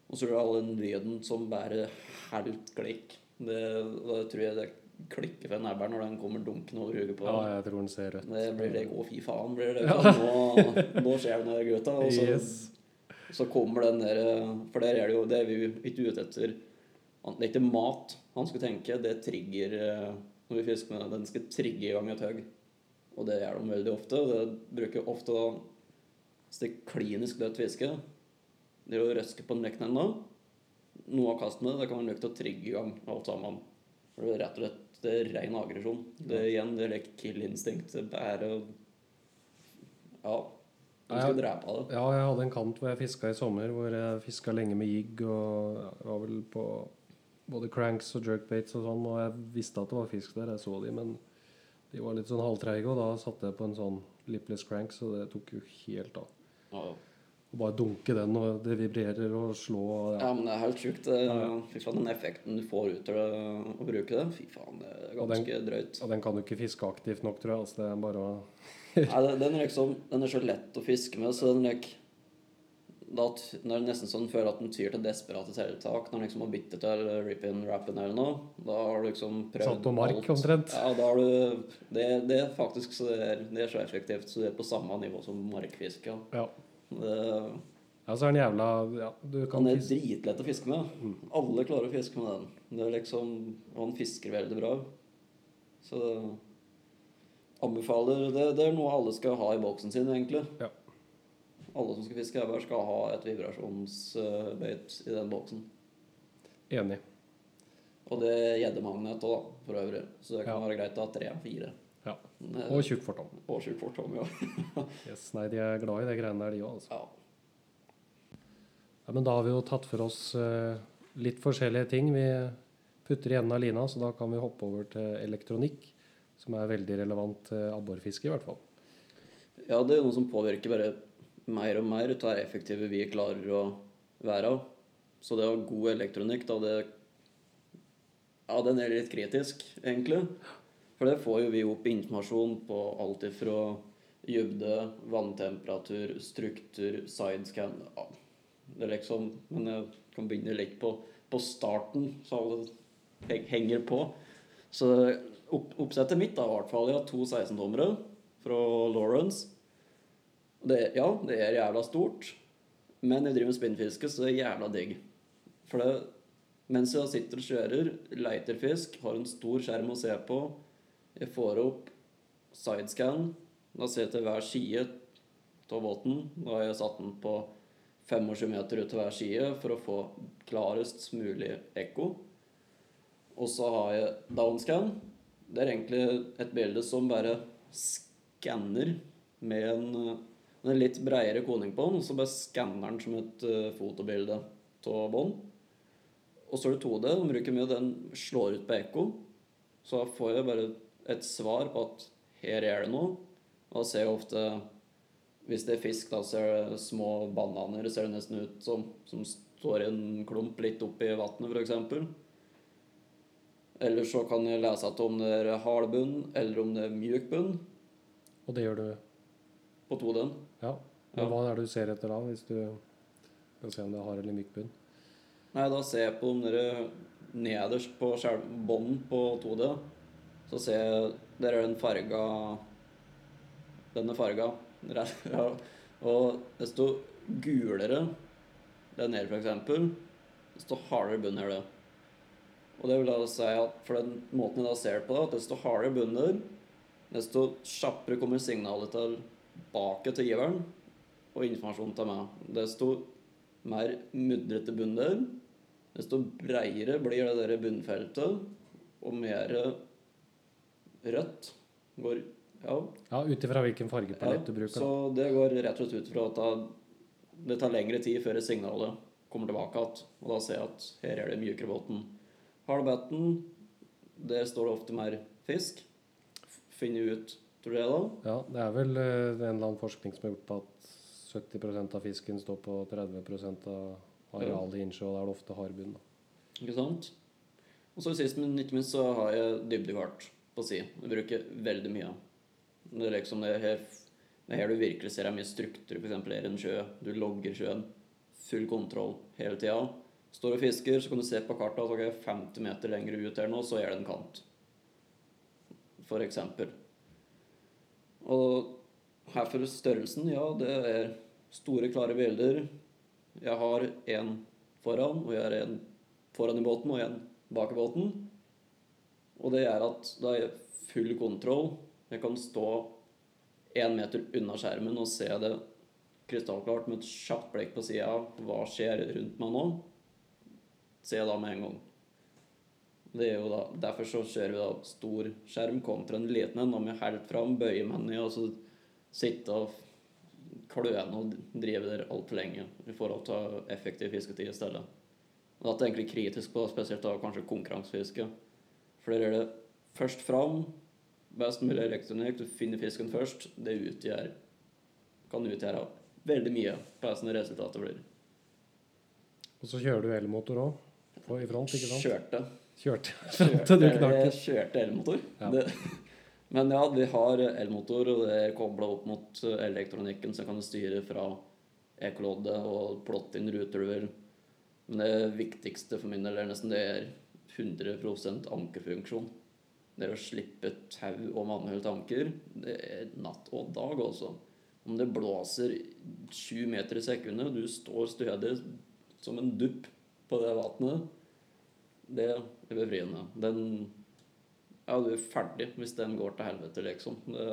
Og så er det all den lyden som bare helt klikk. Det, da tror jeg det klikker for nebberen når den kommer dunkende over hodet på ja, jeg tror den ser rødt. Det blir det Å, fy faen, blir det. Nå, nå skjer det noe, gutta. Og så, Yes. så kommer den der For der er det jo Det er vi ikke ute etter. Det er ikke mat han skal tenke, det trigger eh, når vi fisker med den. Den skal trigge i gang et høgg. Og det gjør de veldig ofte. og Det bruker ofte da klinisk dødt fiske, det er å røske på nekken ennå. Noe av kastet med det, det kan være nok til å trigge i gang alt sammen. For det er rett og slett det er ren aggresjon. Det er igjen det er kill-instinkt. Det er å Ja. Du skal drepe det. Ja, jeg hadde en kant hvor jeg fiska i sommer, hvor jeg fiska lenge med jigg og jeg var vel på både cranks og jerkbaits og sånn, og jeg visste at det var fisk der, jeg så de, men de var litt sånn halvtreige, og da satte jeg på en sånn lipless crank, så det tok jo helt av. Ja, ja. Og bare dunke den, og det vibrerer og slå og Ja, ja. men det er helt sjukt. Fy faen, den effekten du får ut av å bruke det, fy faen, det er Og den- ganske drøyt. Og den kan du ikke fiske aktivt nok, tror jeg. Altså, det er bare å [laughs] Nei, den- er liksom Den er så lett å fiske med, så den er ikke da, når det nesten sånn føler at den tyr til desperate tiltak når den liksom har byttet til rip-in, rap-in eller noe. Da har du liksom prøvd Satt på mark, alt. omtrent. Ja, da har du Det, det er faktisk så det er, det er så effektivt, så det er på samme nivå som markfiske. Ja. Ja. Det, Ja, så er den jævla ja, Du kan Han er fiske dritlett å fiske med. Alle klarer å fiske med den. Det er liksom, han fisker veldig bra. Så anbefaler det, det er noe alle skal ha i boksen sin, egentlig. Ja. Alle som skal fiske her, skal ha et vibrasjonsbeit i den boksen. Enig. Og det er gjeddemagnet òg, for øvrig. Så det kan Ja. være greit å ha tre-fire. Og tjukk fortom. Og tjukk fortom, ja. [laughs] Yes, nei, de er glad i de greiene der, de òg. Altså. ja. Ja, men da har vi jo tatt for oss eh, litt forskjellige ting vi putter i enden av lina, så da kan vi hoppe over til elektronikk, som er veldig relevant til abborfiske, i hvert fall. Ja, det er noe som påvirker bare mer og mer ut av effektive vi klarer å være. av. Så det å ha god elektronikk, da, det Ja, den er litt kritisk, egentlig. For det får jo vi opp informasjon på alt ifra dybde, vanntemperatur, struktur, sidescan ja. Det er liksom Men jeg kan begynne litt på, på starten, så alle heng- henger på. Så opp, oppsettet mitt, da, i hvert fall, har to 16-tommere fra Lawrence. Det, ja, det er jævla stort, men jeg driver med spinnfiske, så det er jævla digg. For det, mens jeg sitter og kjører, leiter fisk, har en stor skjerm å se på, jeg får opp sidescan, da ser jeg til hver side av båten. Da har jeg satt den på 25 meter ut til hver side for å få klarest mulig ekko. Og så har jeg downscan. Det er egentlig et bilde som bare skanner med en, en litt bredere koning på den, og så bare skanner den som et eh, fotobilde av bånd. Og så er det 2D. Den bruker mye, den slår ut på ekko. Så da får jeg bare et svar på at her er det noe. Og ser ofte Hvis det er fisk, da ser det små bananer. Ser det nesten ut som som står i en klump litt oppi vannet, f.eks. Eller så kan jeg lese at om det er hard bunn, eller om det er mjuk bunn Og det gjør du, på 2D-en. ja. Men Ja. hva er det du ser etter da, hvis du skal se om det har eller myk bunn? Nei, da ser jeg på om dere nederst på bånden på 2D, så ser jeg Der er den farga Denne farga. [laughs] Og desto gulere den er, for eksempel, desto hardere bunn er det. Og det vil da si at for den måten jeg da ser på det, at desto hardere bunn det er, desto kjappere kommer signalet tilbake til giveren og informasjonen til meg. Desto mer mudrete bunn det er, desto breiere blir det der bunnfeltet, og mer rødt går Ja, Ja, ut ifra hvilken fargepalett ja, du bruker. så det går rett og slett ut fra at det tar lengre tid før signalet kommer tilbake igjen. Og da ser jeg at her er det mjukere båten. Halvbetten, der står det ofte mer fisk. Finne ut, tror du det, da. Ja, det er vel eh, en eller annen forskning som har gjort på at 70% av fisken står på 30% av arealet i innsjø, og da er det ofte hard bunn. Ikke sant? Og så sist, men ikke minst, så har jeg dybdekart på si. Du bruker veldig mye. Det er liksom det her, det er her du virkelig ser er mye struktur, f.eks. er en sjø. Du logger sjøen. Full kontroll hele tida. Står og fisker, så kan du se på kartet at okay, 50 meter lenger ut her nå, så er det en kant. For eksempel. Og her for størrelsen, ja, det er store, klare bilder. Jeg har én foran, og jeg har en foran i båten og en bak i båten. Og det gjør at da har jeg full kontroll. Jeg kan stå én meter unna skjermen og se det krystallklart med et kjapt blikk på sida. Hva skjer rundt meg nå? Jeg da med en gang. Det er jo da, Derfor så kjører vi da stor skjerm kontra en liten en. Om jeg helt fram, bøyer meg ned og så sitte og kløne og drive der altfor lenge i forhold til effektiv fisketid i stedet. Og Dette er egentlig kritisk på spesielt da kanskje konkurransefiske. For der er det først fram, best mulig elektronikk, du finner fisken først. Det utgjør, kan utgjøre veldig mye på hvordan resultatet blir. Og så kjører du elmotor òg, i front, ikke sant? Kjørte. Kjørte kjørte [laughs] du knakk. kjørte elmotor. Ja. Det, [laughs] men ja, vi har elmotor, og det er kobla opp mot elektronikken, så kan du styre fra ekoloddet og plotte inn ruter du vil. Men det viktigste for min del er nesten det er 100 ankerfunksjon. Det å slippe tau og manuelt anker. Det er natt og dag, også. om det blåser 20 meter i sekundet, og du står stødig som en dupp på det vannet, det er befriende. Den Ja, du er ferdig hvis den går til helvete, liksom. Det,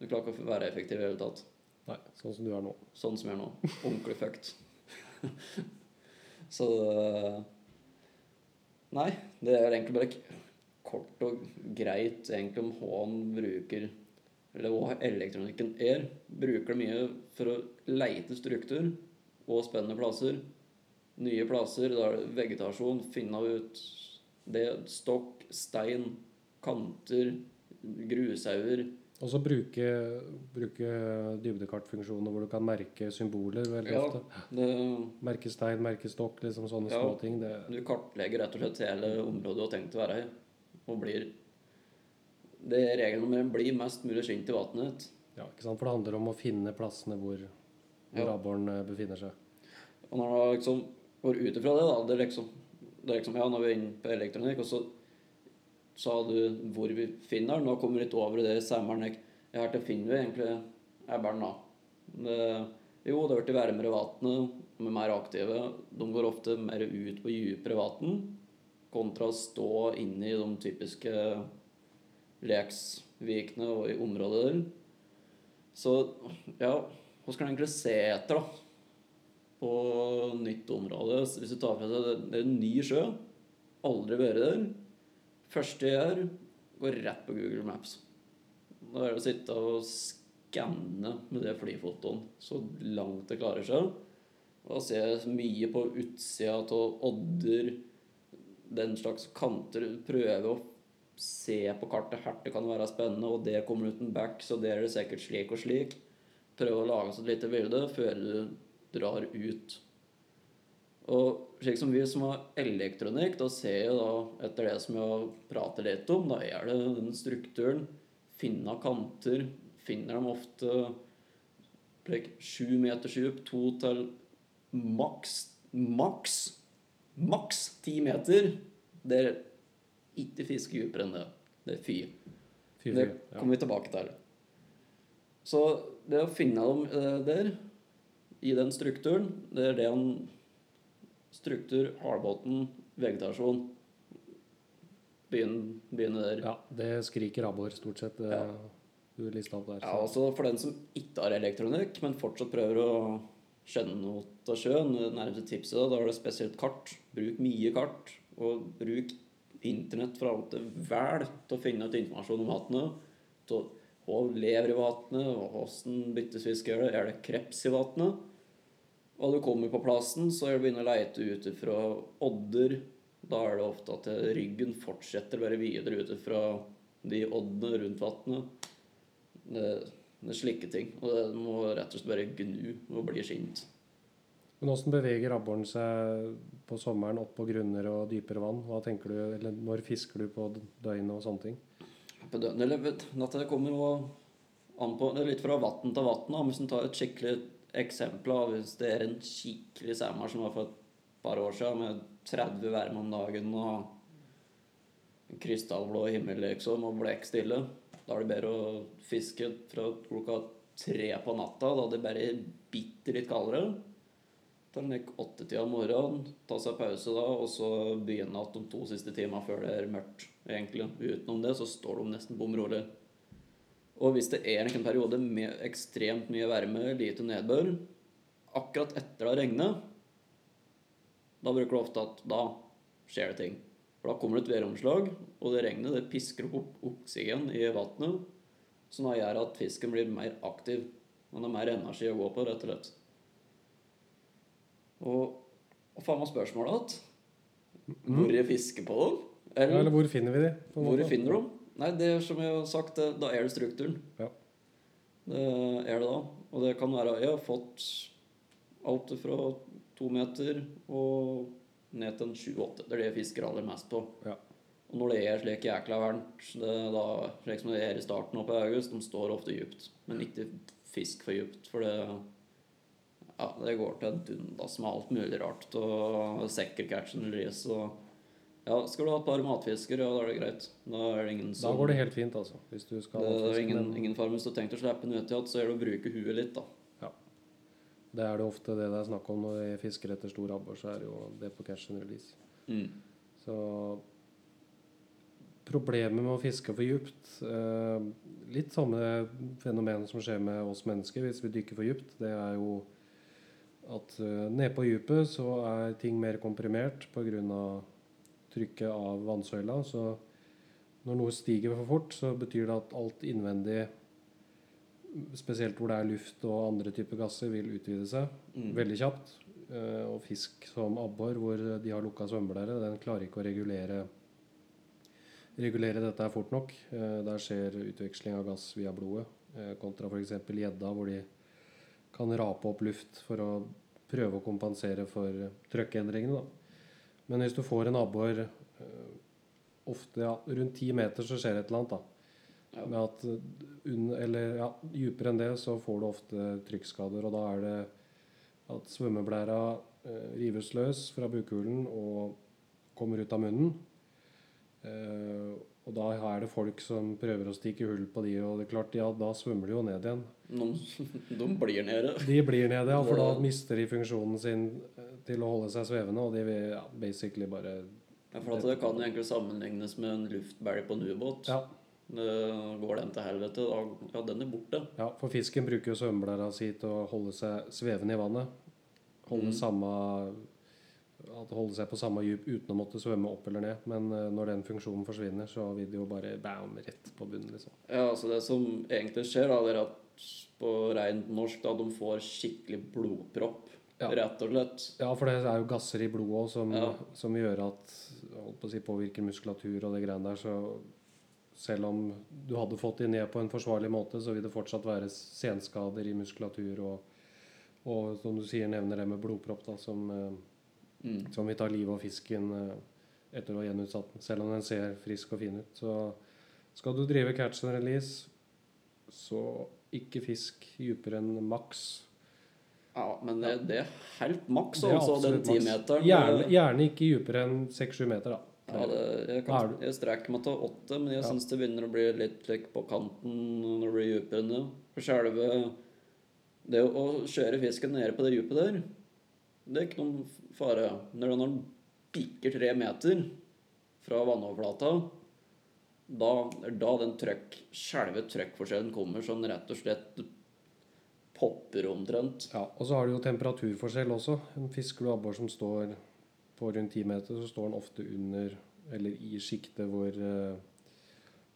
du klarer ikke å være effektiv i det hele tatt. Nei, sånn som du er nå. Sånn som jeg er nå. Ordentlig fucked. [laughs] Så det- Nei, det er egentlig bare kort og greit egentlig om hva han bruker Eller hva elektronikken er. Bruker det mye for å leite struktur og spennende plasser. Nye plasser, da er det vegetasjon, finne ut det. Stokk, stein, kanter, grushauger. Og så bruke, bruke dybdekartfunksjoner hvor du kan merke symboler veldig Ja, ofte. det Merke stein, merke stokk, liksom sånne Ja. små ting. Det, Du kartlegger rett og slett hele området du har tenkt å være i, og blir Det er regelen med blir mest mulig skint i vannet. ja, ikke sant? For det handler om å finne plassene hvor, hvor Ja. abboren eh, befinner seg. Og når du liksom går ut ifra det, da Det er liksom, det er liksom Ja, nå er vi inne på elektronikk, og så sa du hvor vi finner den. Nå kommer vi litt over i det semmeren. Her til finner vi egentlig ebberen, da. Det, jo, det blir varmere vann, de er mer aktive. De går ofte mer ut på dypere vann, kontra å stå inne i de typiske leksvikene og i området der. Så ja, hva skal en egentlig se etter, da? På nytt område. Hvis du tar for deg Det er en ny sjø. Aldri vært der. Første jeg gjør, går rett på Google Maps. Da er det å sitte og skanne med det flyfotoen så langt det klarer seg. Da ser jeg mye på utsida av odder, den slags kanter. Prøve å se på kartet her det kan være spennende, og det kommer uten back, så det er det sikkert slik og slik. Prøve å lage seg et lite bilde før du drar ut. Og slik som vi som har elektronikk, da ser jeg da, etter det som jeg har pratet litt om, da er det den strukturen. Finne kanter. Finner dem ofte sju meters dyp, to til maks Maks maks ti meter. Det er ikke fiske dypere enn det. Det er fy. Fy, Det kommer ja. vi tilbake til. Så det å finne dem eh, der, i den strukturen, det er det en struktur, hardbåten, vegetasjon Begynn- Begynne der. ja, det skriker abbor, stort sett. Ja. Du lista opp der. Ja, altså For den som ikke har elektronikk, men fortsatt prøver å skjønne noe av sjøen, det nærmeste tipset da, da er det spesielt kart. Bruk mye kart, og bruk internett for alt det vel til å finne ut informasjon om vannet. Hva lever i vannet, og hvordan byttesfiske gjør det. Er det kreps i vannet? Og du kommer på plassen, så er det begynner å leite ut fra odder. Da er det ofte at ryggen fortsetter bare videre ut fra de oddene rundt vannet. Det, det er slike ting. Og det må rett og slett bare gnu og bli skint. Men åssen beveger abboren seg på sommeren opp på grunner og dypere vann? Hva tenker du, eller Når fisker du på døgnet og sånne ting? På døgnet, eller vet det kommer jo an på litt fra vann til vann. Hvis en tar et skikkelig eksempel av hvis det er en skikkelig sommer som var for et par år siden, med 30 varme om dagen og krystallblå himmel liksom, og blekkstille da er det bedre å fiske fra klokka tre på natta. Da er det bare bitte litt kaldere. Ta en lek åttetida om morgenen, ta seg pause da, og så begynne igjen de to siste timene før det er mørkt. egentlig. Utenom det så står de nesten bom rolig. Og hvis det er en periode med ekstremt mye varme, lite nedbør, akkurat etter det har regnet, da bruker du ofte at da skjer det ting. For da kommer det et væromslag, og det regnet det pisker opp oksygen i vannet, som da gjør at fisken blir mer aktiv. Man har mer energi å gå på, rett og slett. Og hva faen var spørsmålet igjen? Hvor jeg fisker på dem? Ja, eller hvor finner vi dem? Hvor finner dem? Nei, det er som jeg har sagt, det, da er det strukturen. Ja. Det er det da. Og det kan være Jeg har fått alt fra to meter og ned til en sju-åtte. Det er det jeg fisker aller mest på. Ja. Og når det er slik jækla varmt, da, slik som det er i starten oppe i august, de står ofte dypt. Men ikke fisk for dypt, for det ja, det går til dundas med alt mulig rart. Og sekkercatchen ris og Ja, skal du ha et par matfisker, ja, da er det greit. Da er det ingen Da går det helt fint, altså. Hvis du skal det det er ingen, ingen fare hvis du har tenkt å slippe den ut igjen, så er det å bruke huet litt, da. det er det ofte det det er snakk om når vi fisker etter stor abbor, så er det jo det på catch and release. Mm. Så problemet med å fiske for djupt eh, Litt samme fenomen som skjer med oss mennesker hvis vi dykker for djupt. Det er jo at eh, nede på dypet så er ting mer komprimert pga. Trykket av vannsøyla. Så når noe stiger for fort, så betyr det at alt innvendig, spesielt hvor det er luft og andre typer gasser, vil utvide seg Mm. veldig kjapt. Eh, Og fisk som abbor, hvor de har lukka svømmeblære, den klarer ikke å regulere regulere dette fort nok. Eh, Der skjer utveksling av gass via blodet, eh, kontra f.eks. gjedda, hvor de kan rape opp luft for å prøve å kompensere for trøkkendringene. Men hvis du får en abbor eh, ofte ja, rundt ti meter, så skjer et eller annet. da. Ja. Med at eh, eller ja, dypere enn det så får du ofte trykkskader, og da er det at svømmeblæra eh, rives løs fra bukhulen og kommer ut av munnen. Eh, og da er det folk som prøver å stikke hull på de, og det er klart, ja, da svømmer de jo ned igjen. De, [laughs] de blir nede. De blir nede, ja, for da mister de funksjonen sin til å holde seg svevende, og de vil ja, basically bare Ja, for det kan jo egentlig sammenlignes med en luftbelg på en ubåt. Ja, Går den til helvete, da ja, den er borte. ja for fisken bruker jo svømmeblæra si til å holde seg svevende i vannet. Holde, Mm. samme, at holde seg på samme dyp uten å måtte svømme opp eller ned. Men eh, når den funksjonen forsvinner, så vil det jo bare bam, rett på bunnen, liksom. Ja, altså Det som egentlig skjer, da, er at på rent norsk da, de får skikkelig blodpropp. Ja. Rett og slett. Ja, for det er jo gasser i blodet også som, Ja. som gjør at holdt på å si, påvirker muskulatur og det greiene der. Så selv om du hadde fått de ned på en forsvarlig måte, så vil det fortsatt være senskader i muskulatur og, og som du sier, nevner det med blodpropp, da, som, eh, Mm. som vil ta livet av fisken eh, etter å ha gjenutsatt den, selv om den ser frisk og fin ut. Så skal du drive catch and release, så ikke fisk dypere enn maks. Ja, men det, det er helt maks, altså, den timeteren. Gjerne, gjerne ikke dypere enn 6-7 meter, da. Ja, det, jeg, kan, jeg strekker meg til åtte, men jeg Ja. syns det begynner å bli litt like, på kanten når det blir dypere enn det. For selve Det å kjøre fisken nede på det dypet der, det er ikke noen fare. Når den bikker tre meter fra vannoverflata, da er da den trøkk, selve trøkkforskjellen kommer sånn rett og slett popper omtrent. Ja, og så har du jo temperaturforskjell også. En fisker du abbor som står på rundt 10 meter, så står den ofte under eller i sjiktet hvor eh,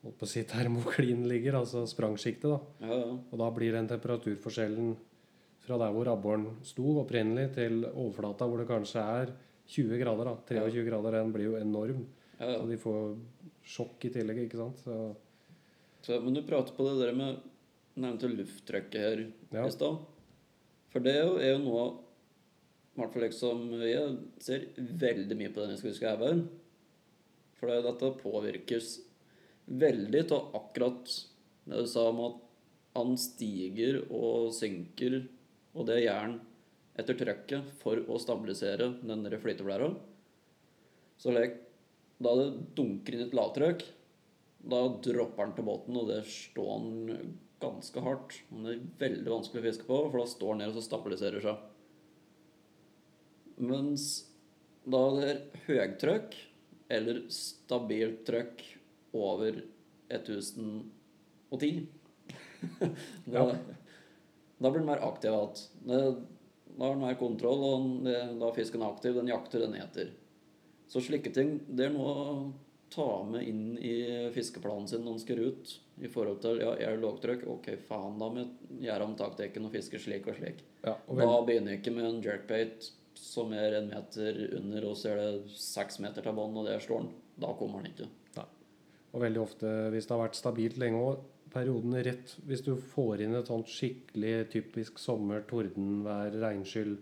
holdt på å si termoklin ligger, altså sprangsjiktet. da. Ja, ja. Og da blir den temperaturforskjellen fra der hvor abboren sto opprinnelig, til overflata hvor det kanskje er 20 grader. da. 23 grader, den blir jo enorm. ja, ja. Så de får sjokk i tillegg, ikke sant. Så, Så, men du prater på det der med nevnte lufttrykket her Ja. i stad. For det er jo, er jo noe i hvert fall liksom, Jeg ser veldig mye på denne skueskauen. For det, dette påvirkes veldig av akkurat det du sa om at han stiger og synker, og det gjør han etter trøkket for å stabilisere den flyteblæra. Så like, da det dunker inn et lavtrykk, da dropper han til båten, og det står han ganske hardt. Men det er veldig vanskelig å fiske på, for da står den ned og så stabiliserer seg. Mens da det er høytrykk, eller stabilt trykk over 1010 [laughs] da, da blir den mer aktiv igjen. Da har den mer kontroll, og da er aktiv. Den jakter, den eter. Så slike ting det er noe å ta med inn i fiskeplanen sin når den skal ut. I forhold til ja, er det lågtrykk, ok, faen, da må jeg gjøre om taktikken og fiske slik og slik. ja, og Da begynner jeg ikke med en jerkbait som er en meter under, og så er det seks meter til bånn, og der står den. Da kommer den ikke. og veldig ofte, hvis det har vært stabilt lenge òg, perioden rett Hvis du får inn et sånt skikkelig typisk sommer, tordenvær, regnskyll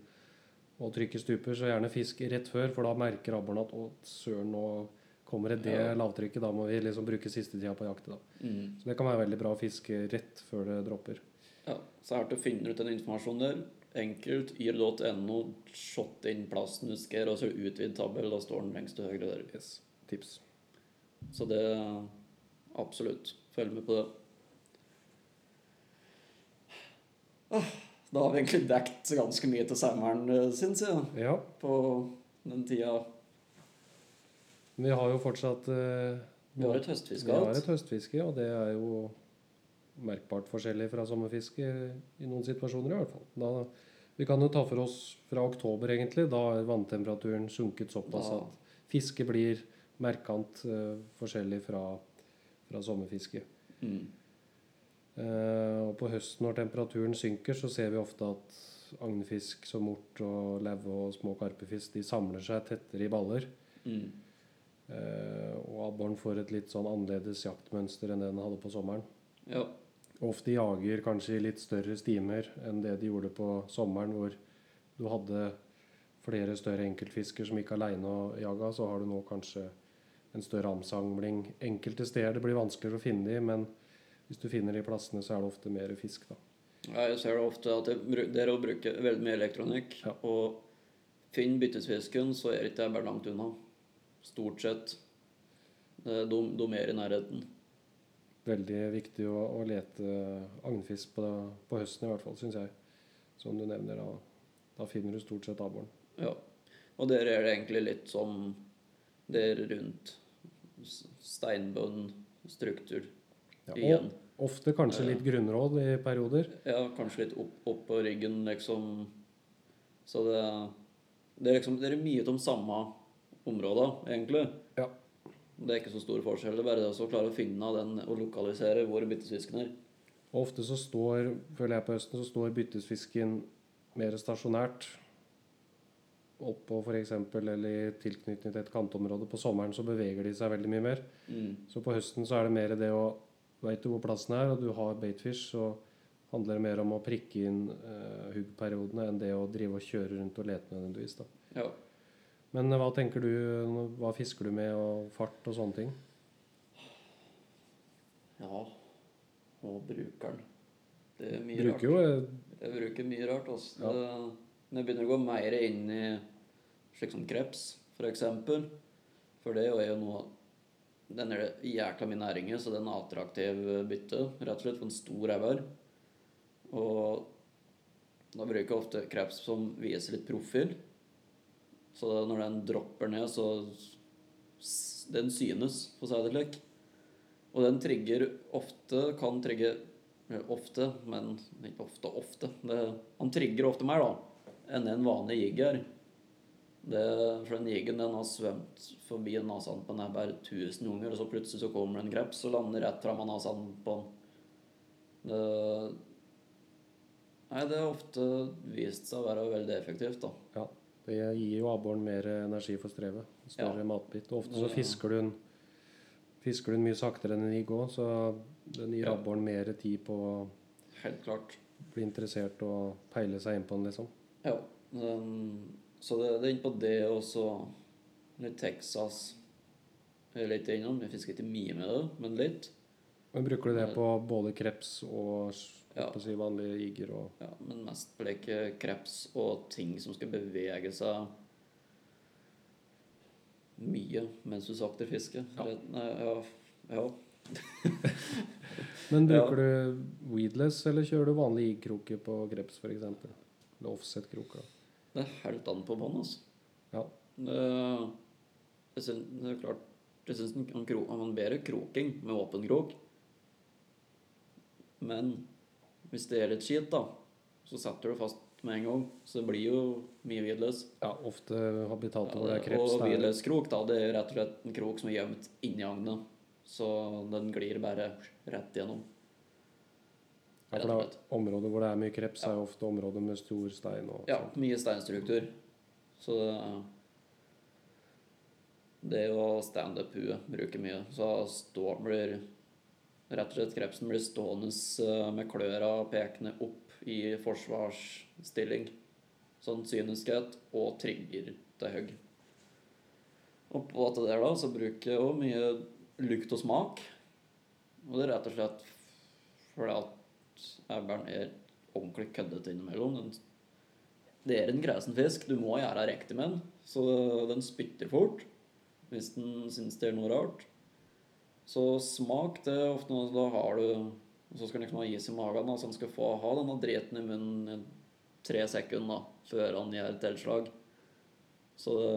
og trykket stuper, så gjerne fisk rett før, for da merker abboren at å, søren, nå kommer det det lavtrykket. Da må vi liksom bruke siste tida på jakte. Da. Så det kan være veldig bra å fiske rett før det dropper. Ja, så er det å finne ut den informasjonen der. Enkelt. yr.no, shot inn plassen du skal, og så utvid tabell. Da står den lengst til høyre der. Yes. tips. Så det Absolutt. Følg med på det. Ah, Da har vi egentlig dekt ganske mye til sommeren, eh, syns jeg, Ja, på den tida. Vi har jo fortsatt eh, Vi har et høstfiske Vi har et høstfiske, og det er jo merkbart forskjellig fra sommerfiske i noen situasjoner i hvert fall. Da, vi kan jo ta for oss fra oktober, egentlig. Da er vanntemperaturen sunket såpass Da- at fisket blir merkant eh, forskjellig fra, fra sommerfiske. Mm. Eh, og på høsten når temperaturen synker, så ser vi ofte at agnfisk som mort og levve og små karpefisk de samler seg tettere i baller. Mm. Eh, og abboren får et litt sånn annerledes jaktmønster enn det den hadde på sommeren. Ja. Ofte jager kanskje i litt større stimer enn det de gjorde på sommeren, hvor du hadde flere større enkeltfisker som gikk aleine og jaga. Så har du nå kanskje en større amsamling. enkelte steder. Det blir vanskeligere å finne de, men hvis du finner de plassene, så er det ofte mer fisk, da. Ja, Jeg ser det ofte at dere bruker veldig mye elektronikk. Ja. Og finn byttesfisken, så er det ikke bare langt unna. Stort sett. Det- De, de er i nærheten. Veldig viktig å, å lete agnfisk på, på høsten, i hvert fall, syns jeg. Som du nevner, da, da finner du stort sett abboren. Ja. Og der er det egentlig litt som det er rundt steinbønnstruktur struktur. Ja, Igjen. ofte kanskje litt grunnråd i perioder. Ja, kanskje litt opp, opp på ryggen, liksom. Så det, det er liksom Det er mye av de samme områdene, egentlig. Ja. Det er ikke så stor forskjell. Det er bare det å klare å finne den og lokalisere hvor byttesfisken er. Og ofte så står, føler jeg på høsten, så står byttesfisken mer stasjonært oppå f.eks. eller i tilknytning til et kantområde. På sommeren så beveger de seg veldig mye mer. Mm. Så på høsten så er det mer det å Veit du hvor plassen er, og du har baitfish, så handler det mer om å prikke inn uh, huggperiodene enn det å drive og kjøre rundt og lete nødvendigvis. da. Ja. Men eh, hva tenker du, hva fisker du med, og fart og sånne ting? ja. Og brukeren. Det er mye Bruker rart. Jo, Jeg bruker mye rart. Også. Ja. Det, når jeg begynner å gå mer inn i slik som kreps, f.eks. For det er jo noe Den er det jækla mye næring i, så det er en attraktiv bytte. Rett og slett for en stor rævær. Og da bruker jeg ofte kreps som viser litt profil. Så når den dropper ned, så Den synes, for å si det slik. Og den trigger ofte Kan trigge Ofte, men ikke ofte ofte. Det, han trigger ofte mer da enn en vanlig jigger. For den jiggen den har svømt forbi nesen på den bare 1000 ganger, og så plutselig så kommer det en kreps og lander rett fram av nesen på den. Det, nei, det har ofte vist seg å være veldig effektivt, da. Det gir jo abboren mer energi for strevet. Større Ja. matbit. Og ofte så fisker du den Fisker du den mye saktere enn en jigg òg, så den gir Ja. abboren mer tid på å Helt klart. bli interessert og peile seg inn på den, liksom. Ja. Den, så det, det er inne på det og så litt Texas er litt innom. Jeg fisker ikke mye med det, men litt. Men bruker du det på både kreps og Ja. si, vanlige jigger og Ja, men mest bleke kreps og ting som skal bevege seg mye mens du sakter fiske. Ja. Rett- ja. [laughs] Men bruker du weedless, eller kjører du vanlige jiggkroker på kreps, f.eks.? Eller offset-kroker? Det er helt an på bånd, altså. Ja. Det, jeg synes, det er klart Jeg syns han bedre kroking med åpen krok. Men hvis det er litt skit, da, så setter du fast med en gang. Så det blir jo mye weedless. ja, ofte habitat hvor Ja, det er kreps. og er- weedless-krok, da, det er rett og slett en krok som er gjemt inni agnet. Så den glir bare rett gjennom. Ja, for det er områder hvor det er mye kreps, er jo ofte områder med stor stein. Og, Ja, mye steinstruktur. Så det, det å standup-hue bruker mye. Så stå, blir rett og slett krepsen blir stående eh, med kløra pekende opp i forsvarsstilling. Sånn syneskhet og trigger til høgg. Og på det der da, så bruker jeg også mye lukt og smak. Og det er rett og slett fordi at ebberen er ordentlig køddete innimellom. Den det er en gresen fisk. Du må gjøre riktig med den. Så den spytter fort. hvis den syns det er noe rart. Så smak, det er ofte noe da har du Så skal den liksom ha is i magen, da, så den skal få ha denne driten i munnen i tre sekunder da, før han gjør et tilslag. Så det,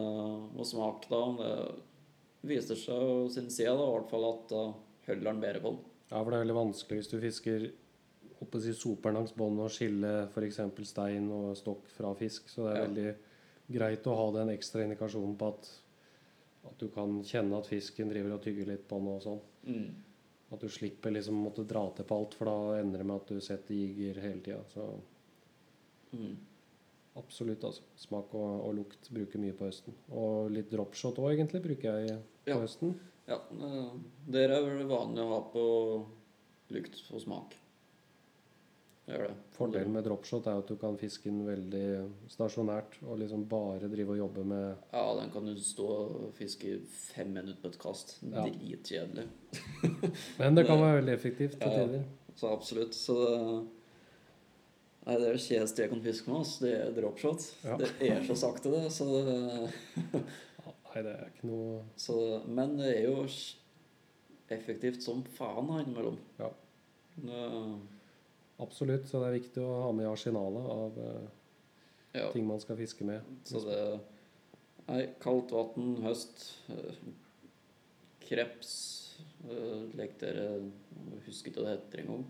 og smak, da Det viser seg, syns jeg, da, i hvert fall at da holder han bedre på den. Ja, for det er veldig vanskelig hvis du fisker oppe si soperen langs båndet og skille f.eks. stein og stokk fra fisk. Så det er Ja. veldig greit å ha den ekstra indikasjonen på at, at du kan kjenne at fisken driver og tygger litt på den og sånn. Mm. At du slipper liksom å måtte dra til på alt, for da ender det med at du setter jiger hele tida. Så Mm. absolutt, altså. Smak og, og lukt bruker mye på høsten. Og litt dropshot òg, egentlig, bruker jeg på Ja. høsten. Ja, eh, dere er vel vanlig å ha på lukt og smak. Gjør det. Fordelen med dropshot er at du kan fiske den veldig stasjonært og liksom bare drive og jobbe med Ja, den kan du stå og fiske fem minutter på et kast. Ja. Dritkjedelig. [laughs] Men det kan være veldig effektivt til Ja. tider. Så absolutt. Så det Nei, det er det kjedeligste jeg kan fiske med, ass. Det er dropshot. Ja. Det er så sakte, det. Så [laughs] det Nei, det er ikke noe så, men det er jo effektivt som faen da, innimellom. Ja. Det, Absolutt. Så det er viktig å ha med arsenalet av eh, ja. ting man skal fiske med. Så det Nei, kaldt vann, høst, eh, kreps uh, Lek dere husket hva det heter engang.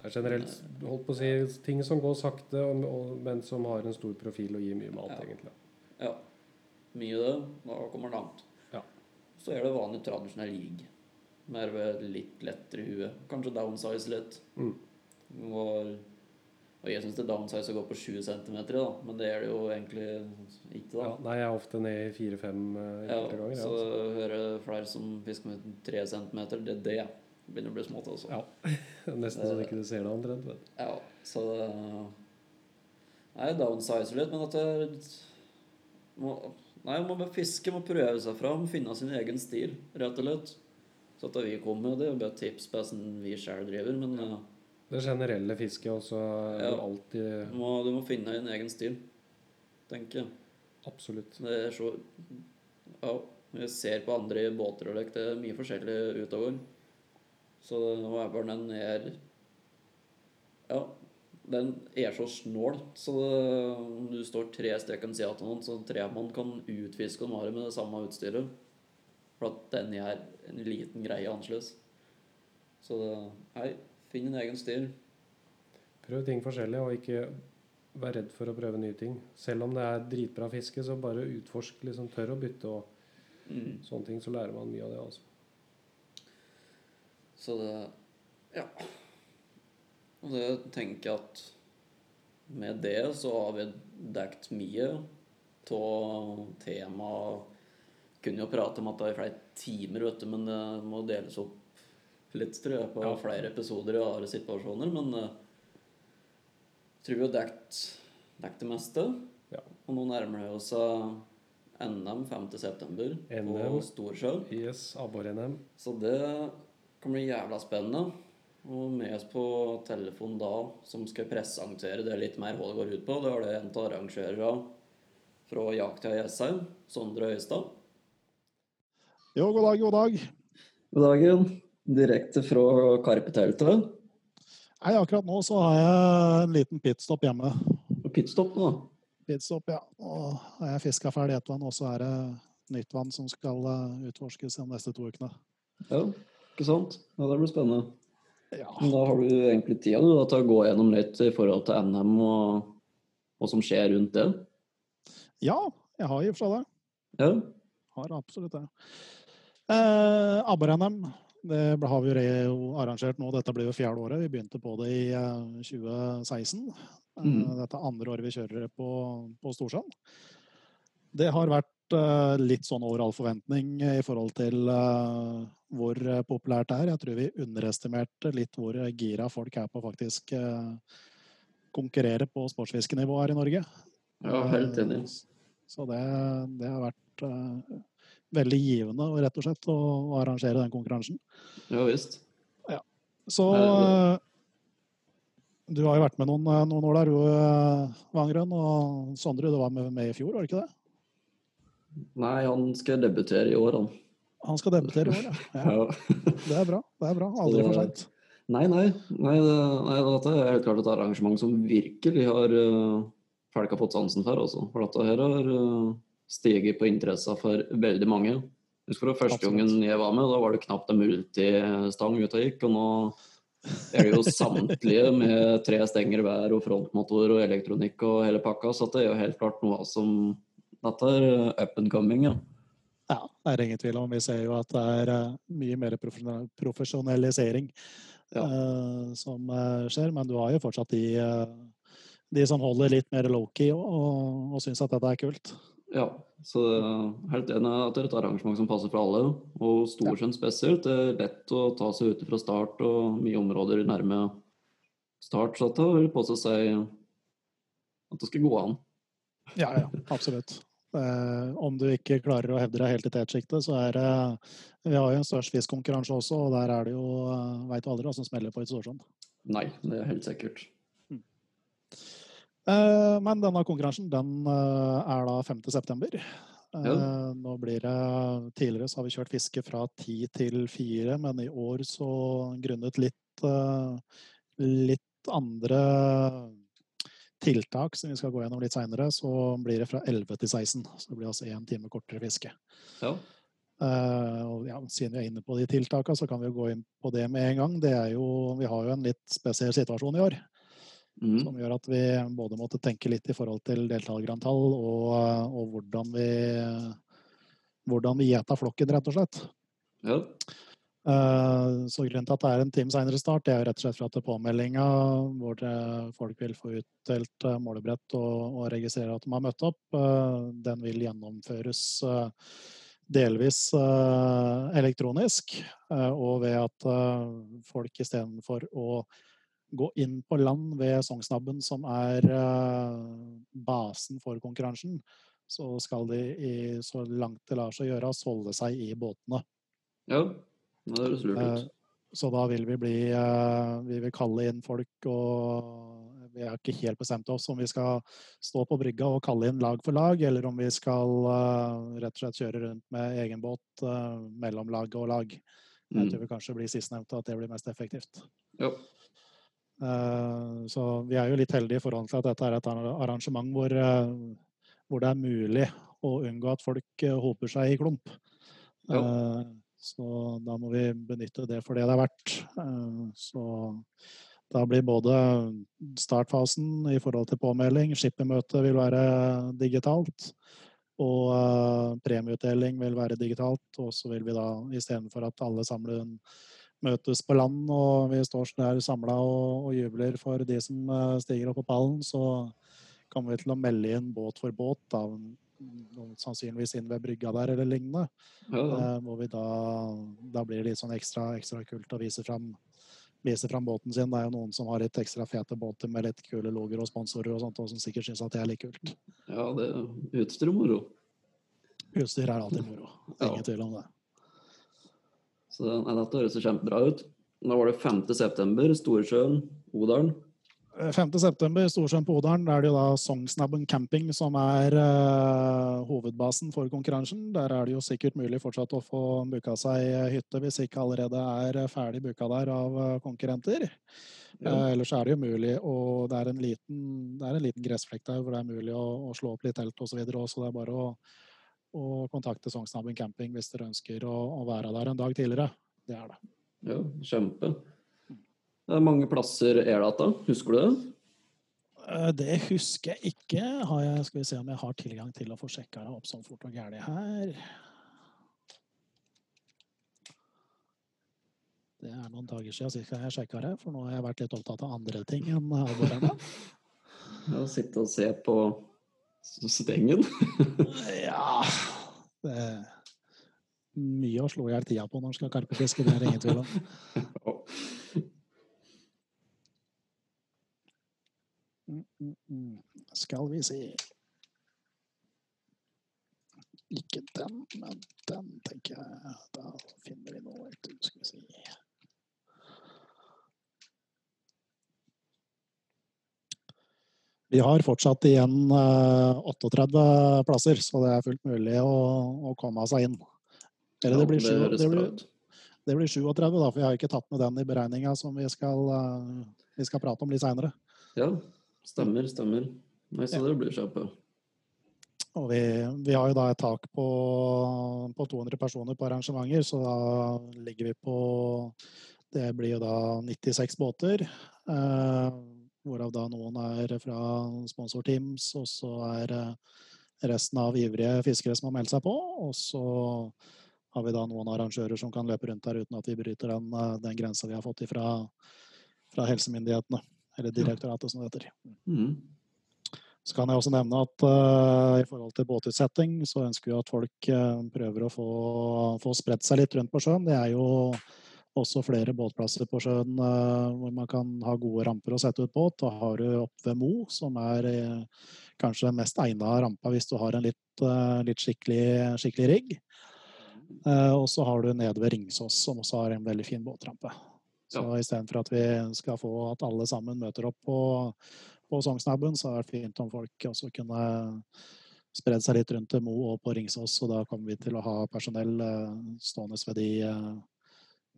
Det er generelt holdt på å si, ting som går sakte, men som har en stor profil og gir mye mat, Ja. egentlig. Ja. Mye det. Da kommer langt. Ja. Så er det vanlig tradisjonell jig. Mer ved litt lettere hue. Kanskje downsize litt. Mm. Og, og jeg syns det downsize å gå på 7 cm, da. Men det er det jo egentlig ikke, da. Ja, nei, jeg er ofte ned i fire-fem uh, Ja, ganger. så Ja, hører jeg flere som fisker med 3 cm. Det er det. Begynner å bli smått, altså. Ja. [laughs] Nesten så ikke du ser det omtrent. Ja, så det Nei, downsize litt, men at det må, Nei, man må fiske, må prøve seg fram, finne sin egen stil, rett og slett. Så at vi kommer, det er jo bare tips på hvordan vi sjøl driver, men eh, Det generelle fisket også er Ja. alltid du, må, du må finne en egen stil, tenker jeg. Absolutt. Det er så Ja, jeg ser på andre båter og lek, det er mye forskjellig utover. Så nå er bare den her Ja, den er så snål, så om du står tre stykker siden av noen, så tre man kan utfiske den bare med det samme utstyret. For at den er en liten greie annerledes. Så det, nei, finn din egen stil. Prøv ting forskjellig, og ikke vær redd for å prøve nye ting. Selv om det er dritbra fiske, så bare utforsk. liksom Tør å bytte og Mm. sånne ting, så lærer man mye av det. altså. Så det Ja. Og det tenker jeg at med det så har vi dekt mye av temaet. Kunne jo prate om at det er flere timer, vet du, men det må deles opp litt, tror jeg, på Ja. flere episoder i rare situasjoner. Men uh, tror vi har dekt, dekt det meste. Ja. Og nå nærmer det oss seg NM 5.9. på. Storsjø. Yes, abbor-NM. Så det kan bli jævla spennende. Og med oss på telefon da, som skal presentere det litt mer hva det går ut på, det er det en av arrangørene fra Jakta i Jessheim, Sondre Øystad. Jo, god dag, god dag. God dagen. Direkte fra Karpeteltet. Nei, akkurat nå så har jeg en liten pitstop hjemme. Pitstop nå. Pitstop, ja. Og har jeg fiska ferdig ett vann, og så er det nytt vann som skal eh, utforskes de neste to ukene. Ja, ikke sant? Ja, det blir spennende. Ja. Men da har du egentlig tida du, da, til å gå gjennom litt i forhold til NM og hva som skjer rundt det. ja, jeg har i og for seg det. Ja. Har absolutt det. Eh, Abber-NM det har vi jo arrangert nå. Dette blir jo fjerde året. Vi begynte på det i eh, 2016. Eh, Mhm. Dette er andre året vi kjører det på, på Storsand. Det har vært eh, litt sånn over all forventning i forhold til eh, hvor eh, populært det er. Jeg tror vi underestimerte litt hvor gira folk er på å faktisk eh, konkurrere på sportsfiskenivå her i Norge. ja, helt enig. Eh, Så det, det har vært eh, veldig givende rett og slett å, å arrangere den konkurransen. Ja visst. Ja. Så eh, du har jo vært med noen, eh, noen år der, du, Vangrøn. Vangrønn. Og Sondre, du var med, med i fjor, var det ikke det? Nei, han skal debutere i år, han. Han skal debutere i år, ja. [laughs] ja. Ja. Det er bra. det er bra. Aldri for seint. Nei, nei. nei, det, nei dette er helt klart et arrangement som virkelig har uh, folk har fått sansen for. Også. For dette her har uh, steget på interessa for veldig mange. Jeg husker det første gangen jeg var med, da var det knapt en multistang ute og gikk. Og nå er det jo samtlige med tre stenger hver og frontmotor og elektronikk og hele pakka. Så det er jo helt klart noe som Dette er up and coming, ja. Ja, det er ingen tvil om. Vi ser jo at det er eh, mye mer profesjonalisering Ja. uh, som eh, skjer. Men du har jo fortsatt de, de som holder litt mer low-key og, og, og syns at dette er kult. Ja, så helt enig at det er et arrangement som passer for alle. Og Storsjøen spesielt. Det er lett å ta seg ut fra start og mye områder nærme start. Så det vil på seg at det skal gå an. Ja, ja, absolutt. Eh, om du ikke klarer å hevde deg helt i tetsjiktet, så er det Vi har jo en størst fiskkonkurranse også, og der er det jo Veit du aldri hva som smeller på et storsjøen. Nei, det er helt sikkert. Eh, Men denne konkurransen den eh, er da 5. september. Eh, Ja. Nå blir det Tidligere så har vi kjørt fiske fra 10 til 4, men i år så grunnet litt eh, litt andre tiltak som vi skal gå gjennom litt seinere, så blir det fra 11 til 16. Så det blir altså én time kortere fiske. Ja. Uh, og ja, siden vi er inne på de tiltakene, så kan vi jo gå inn på det med en gang. Det er jo, vi har jo en litt spesiell situasjon i år Mm. som gjør at vi både måtte tenke litt i forhold til deltakerantall og, og hvordan vi hvordan vi gjeta flokken, rett og slett. ja. Eh, Så grunnen til at det er en time seinere start, det er jo rett og slett for at påmeldinga hvor folk vil få utdelt eh, målebrett og, og registrere at de har møtt opp, eh, den vil gjennomføres delvis elektronisk, og ved at folk istedenfor å gå inn på land ved Sognsnabben, som er eh, basen for konkurransen, så skal de i, så langt det lar seg gjøre, holde seg i båtene. ja. Det høres lurt Eh, ut. Så da vil vi bli eh, Vi vil kalle inn folk og Vi har ikke helt bestemt oss om vi skal stå på brygga og kalle inn lag for lag, eller om vi skal eh, rett og slett kjøre rundt med egen båt eh, mellom lag og lag. Jeg Mm. tror vi kanskje blir sistnevnte, at det blir mest effektivt. Ja. Eh, Så vi er jo litt heldige i forhold til at dette er et arrangement hvor, eh, hvor det er mulig å unngå at folk eh, hoper seg i klump. Eh, Så da må vi benytte det for det det er verdt. Så da blir både startfasen i forhold til påmelding, skippermøtet vil være digitalt. Og premieutdeling vil være digitalt. Og så vil vi da istedenfor at alle sammen møtes på land og vi står der samla og, og jubler for de som eh, stiger opp på pallen, så kommer vi til å melde inn båt for båt, da, sannsynligvis inn ved brygga der eller lignende. Ja, ja. Eh, vi da, da blir det litt sånn ekstra, ekstra kult å vise fram, vise fram båten sin. Det er jo noen som har litt ekstra fete båter med litt kule logoer og sponsorer og sånt, og som sikkert syns at det er litt kult. ja, det er utstyr moro. Utstyr er alltid moro. Ja. Ingen tvil om det. Så nei, dette høres kjempebra ut. Da var det 5. september, Storsjøen, Odalen. 5. september, Storsjøen på Odalen, der er det jo da Songsnabben camping som er uh, hovedbasen for konkurransen. Der er det jo sikkert mulig fortsatt å få booka seg hytte, hvis ikke allerede er ferdig booka der av eh, konkurrenter. Ja. Uh, ellers er det jo mulig, og det er en liten, det er en liten gressflekk der hvor det er mulig å, å slå opp litt telt osv. Så, videre, så det er bare å, å kontakte Sognsnabben camping hvis dere ønsker å, å være der en dag tidligere. Det er det. Ja, kjempe. Det er mange plasser er dette, husker du det? Eh, Det husker jeg ikke. Har jeg, skal vi se om jeg har tilgang til å få sjekka det opp sånn fort og gæli her. Det er noen dager siden sist jeg sjekka det, for nå har jeg vært litt opptatt av andre ting enn. [laughs] Ja, sitte og se på stengen. Ja Det er mye å slå i hjel tida på når en skal karpefiske, det er det ingen tvil om. Mm, mm, mm. Skal vi se Ikke den, men den, tenker jeg. Da finner vi noe. Skal vi si. Vi har fortsatt igjen eh, 38 plasser, så det er fullt mulig å, å komme seg inn. Eller det blir, 7, det, blir, det blir 37, da, for jeg har ikke tatt med den i beregninga som vi skal, eh, vi skal prate om litt seinere. Ja, stemmer, stemmer. Nei, så det blir kjempe. Og vi, vi har jo da et tak på, på 200 personer på arrangementer, så da ligger vi på Det blir jo da 96 båter. Eh, hvorav da noen er fra sponsorteams, og så er eh, resten av ivrige fiskere som har meldt seg på. Og så har vi da noen arrangører som kan løpe rundt der uten at vi bryter den, eh, den grensa vi har fått ifra, fra helsemyndighetene. Eller direktoratet, som det heter. Mm. Så kan jeg også nevne at uh, i forhold til båtutsetting, så ønsker vi at folk uh, prøver å få, få spredt seg litt rundt på sjøen. Det er jo også flere båtplasser på sjøen eh, hvor man kan ha gode ramper å sette ut båt. Da har du opp ved Mo, som er eh, kanskje den mest egna rampa hvis du har en litt, eh, litt skikkelig, skikkelig rigg. Eh, og så har du nede ved Ringsås, som også har en veldig fin båtrampe. Så Ja. istedenfor at vi skal få at alle sammen møter opp på, på Sognsnabben, så er det fint om folk også kunne spredd seg litt rundt til Mo og på Ringsås. Og da kommer vi til å ha personell stående ved de,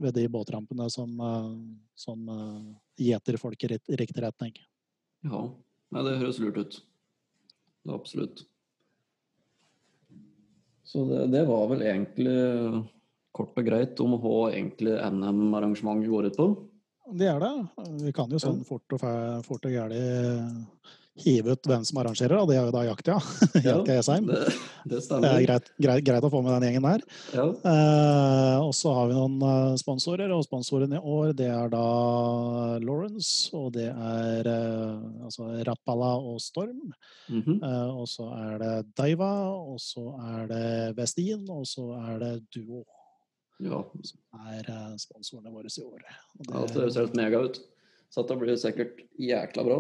ved de båtrampene som, eh, som eh, gjeter folk i riktig retning. Ja, det høres lurt ut. Det absolutt. Så det, det var vel egentlig kort og greit om hva egentlig NM-arrangementet går ut på. Det er det. Vi kan jo sånn fort og, fort og gærlig hive ut hvem som arrangerer, og det er jo da Jaktia. [laughs] Jaktia Esheim. det, det Det er greit, greit, greit å få med den gjengen der. Ja, Eh, og så har vi noen eh, sponsorer, og sponsoren i år det er da Lawrence, og det er eh, altså Rappala og Storm. mhm. Eh, og så er det Daiva, og så er det Vestin, og så er det Duo. ja. Som er eh, sponsorene våre i år. Og ja det høres helt mega ut. Så dette blir sikkert jækla bra.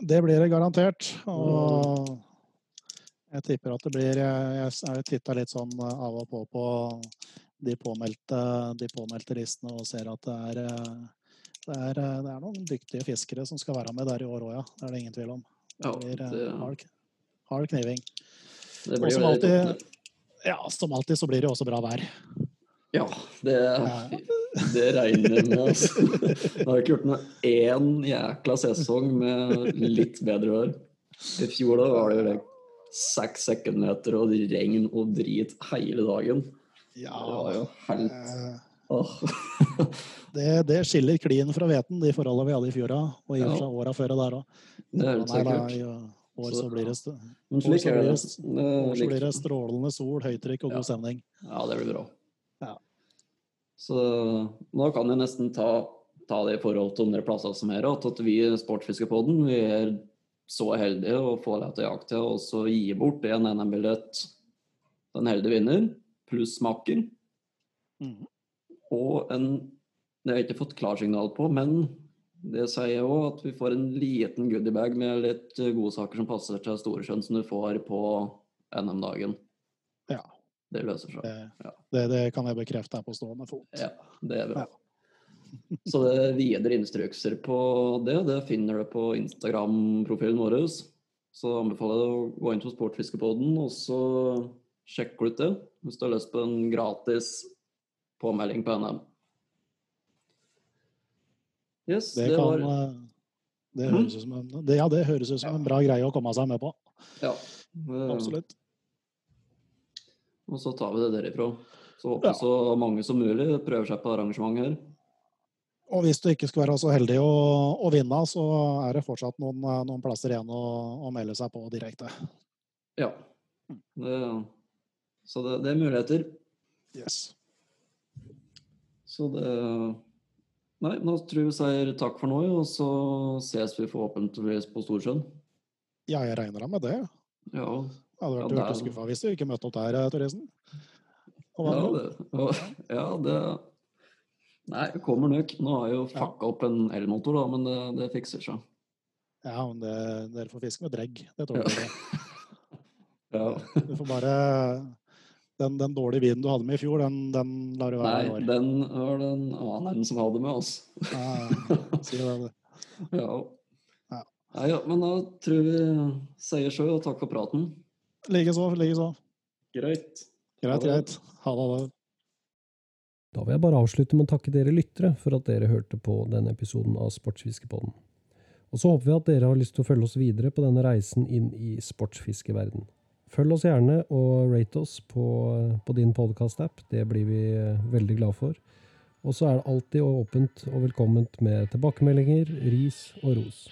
Det blir det garantert. Og jeg tipper at det blir Jeg har titta litt sånn av og på på de påmeldte, de påmeldte listene og ser at det er, det er, det er noen dyktige fiskere som skal være med der i år òg, ja. Det er det ingen tvil om. Det blir eh, det, hard, hard kniving. det Og som alltid, alltid ja, som alltid så blir det også bra vær. Ja, det, det regner jeg med. Altså. Jeg har ikke gjort noe én jækla sesong med litt bedre vær. I fjor da var det seks sekundmeter og regn og drit hele dagen. Ja, Det var jo helt oh. [laughs] Det, det skiller klien fra hveten, de forholdene vi hadde i fjor og i fra åra før og der òg. År Så- så blir det, år så blir det. strålende sol, høytrykk og god stemning. Ja, det blir bra. Så nå kan jeg nesten ta, ta det i forhold til andre plasser som her, at, vi i Sportfiskepodden vi er så heldige å få lov til å jakte og så gi bort en NM-billett til en heldig vinner, pluss makker. Mm. Og en Det har jeg ikke fått klarsignal på, men det sier jeg òg at vi får en liten goodiebag med litt gode godsaker som passer til Storesjøen, som du får på NM-dagen. Ja. Det løser seg. Det, Ja. det, det kan jeg bekrefte her på stående fot. Ja, det er bra. [laughs] Så det er videre instrukser på det, det finner du på Instagram-profilen vår. Så anbefaler jeg deg å gå inn på Sportfiskepodden og så sjekker du ut det hvis du har lyst på en gratis påmelding på NM. Yes, Det, det, kan, var eh, det, Mhm. høres ut som en, det, ja, det høres ut som en bra greie å komme seg med på. Ja. Absolutt. Og så tar vi det derifra. Så håper Ja. så mange som mulig prøver seg på arrangement her. Og hvis du ikke skulle være så heldig å, å vinne, så er det fortsatt noen, noen plasser igjen å, å melde seg på direkte. Ja. Det, så det, det er muligheter. Yes. Så det Nei, nå tror jeg vi sier takk for nå, og så ses vi forhåpentligvis på Storsjøen. Ja, jeg regner da med det. Ja, hadde vært Ja, ja, skuffa hvis du ikke møtte opp der, Thoresen. Ja, det, og, ja, det Nei, det kommer nok. Nå har jeg jo fucka opp en elmotor, da, men det, det fikser seg. Ja, men det, dere får fiske med dregg. Det tåler dere. [laughs] Ja. Du får bare den, den dårlige vinen du hadde med i fjor, den, den lar du være i Nei, år. den var det en annen som hadde med oss. Ja, [laughs] sier det. Ja. Ja. Nei, ja, men da tror vi sier sjø og takk for praten. Likeså, likeså. Greit. Greit, greit. Ha det. Da. Da vil jeg bare avslutte med å takke dere lyttere for at dere hørte på denne episoden av Sportsfiskepodden. Og så håper vi at dere har lyst til å følge oss videre på denne reisen inn i sportsfiskeverden. Følg oss gjerne og rate oss på, på din podkast-app. Det blir vi eh, veldig glad for. Og så er det alltid åpent og velkomment med tilbakemeldinger, ris og ros.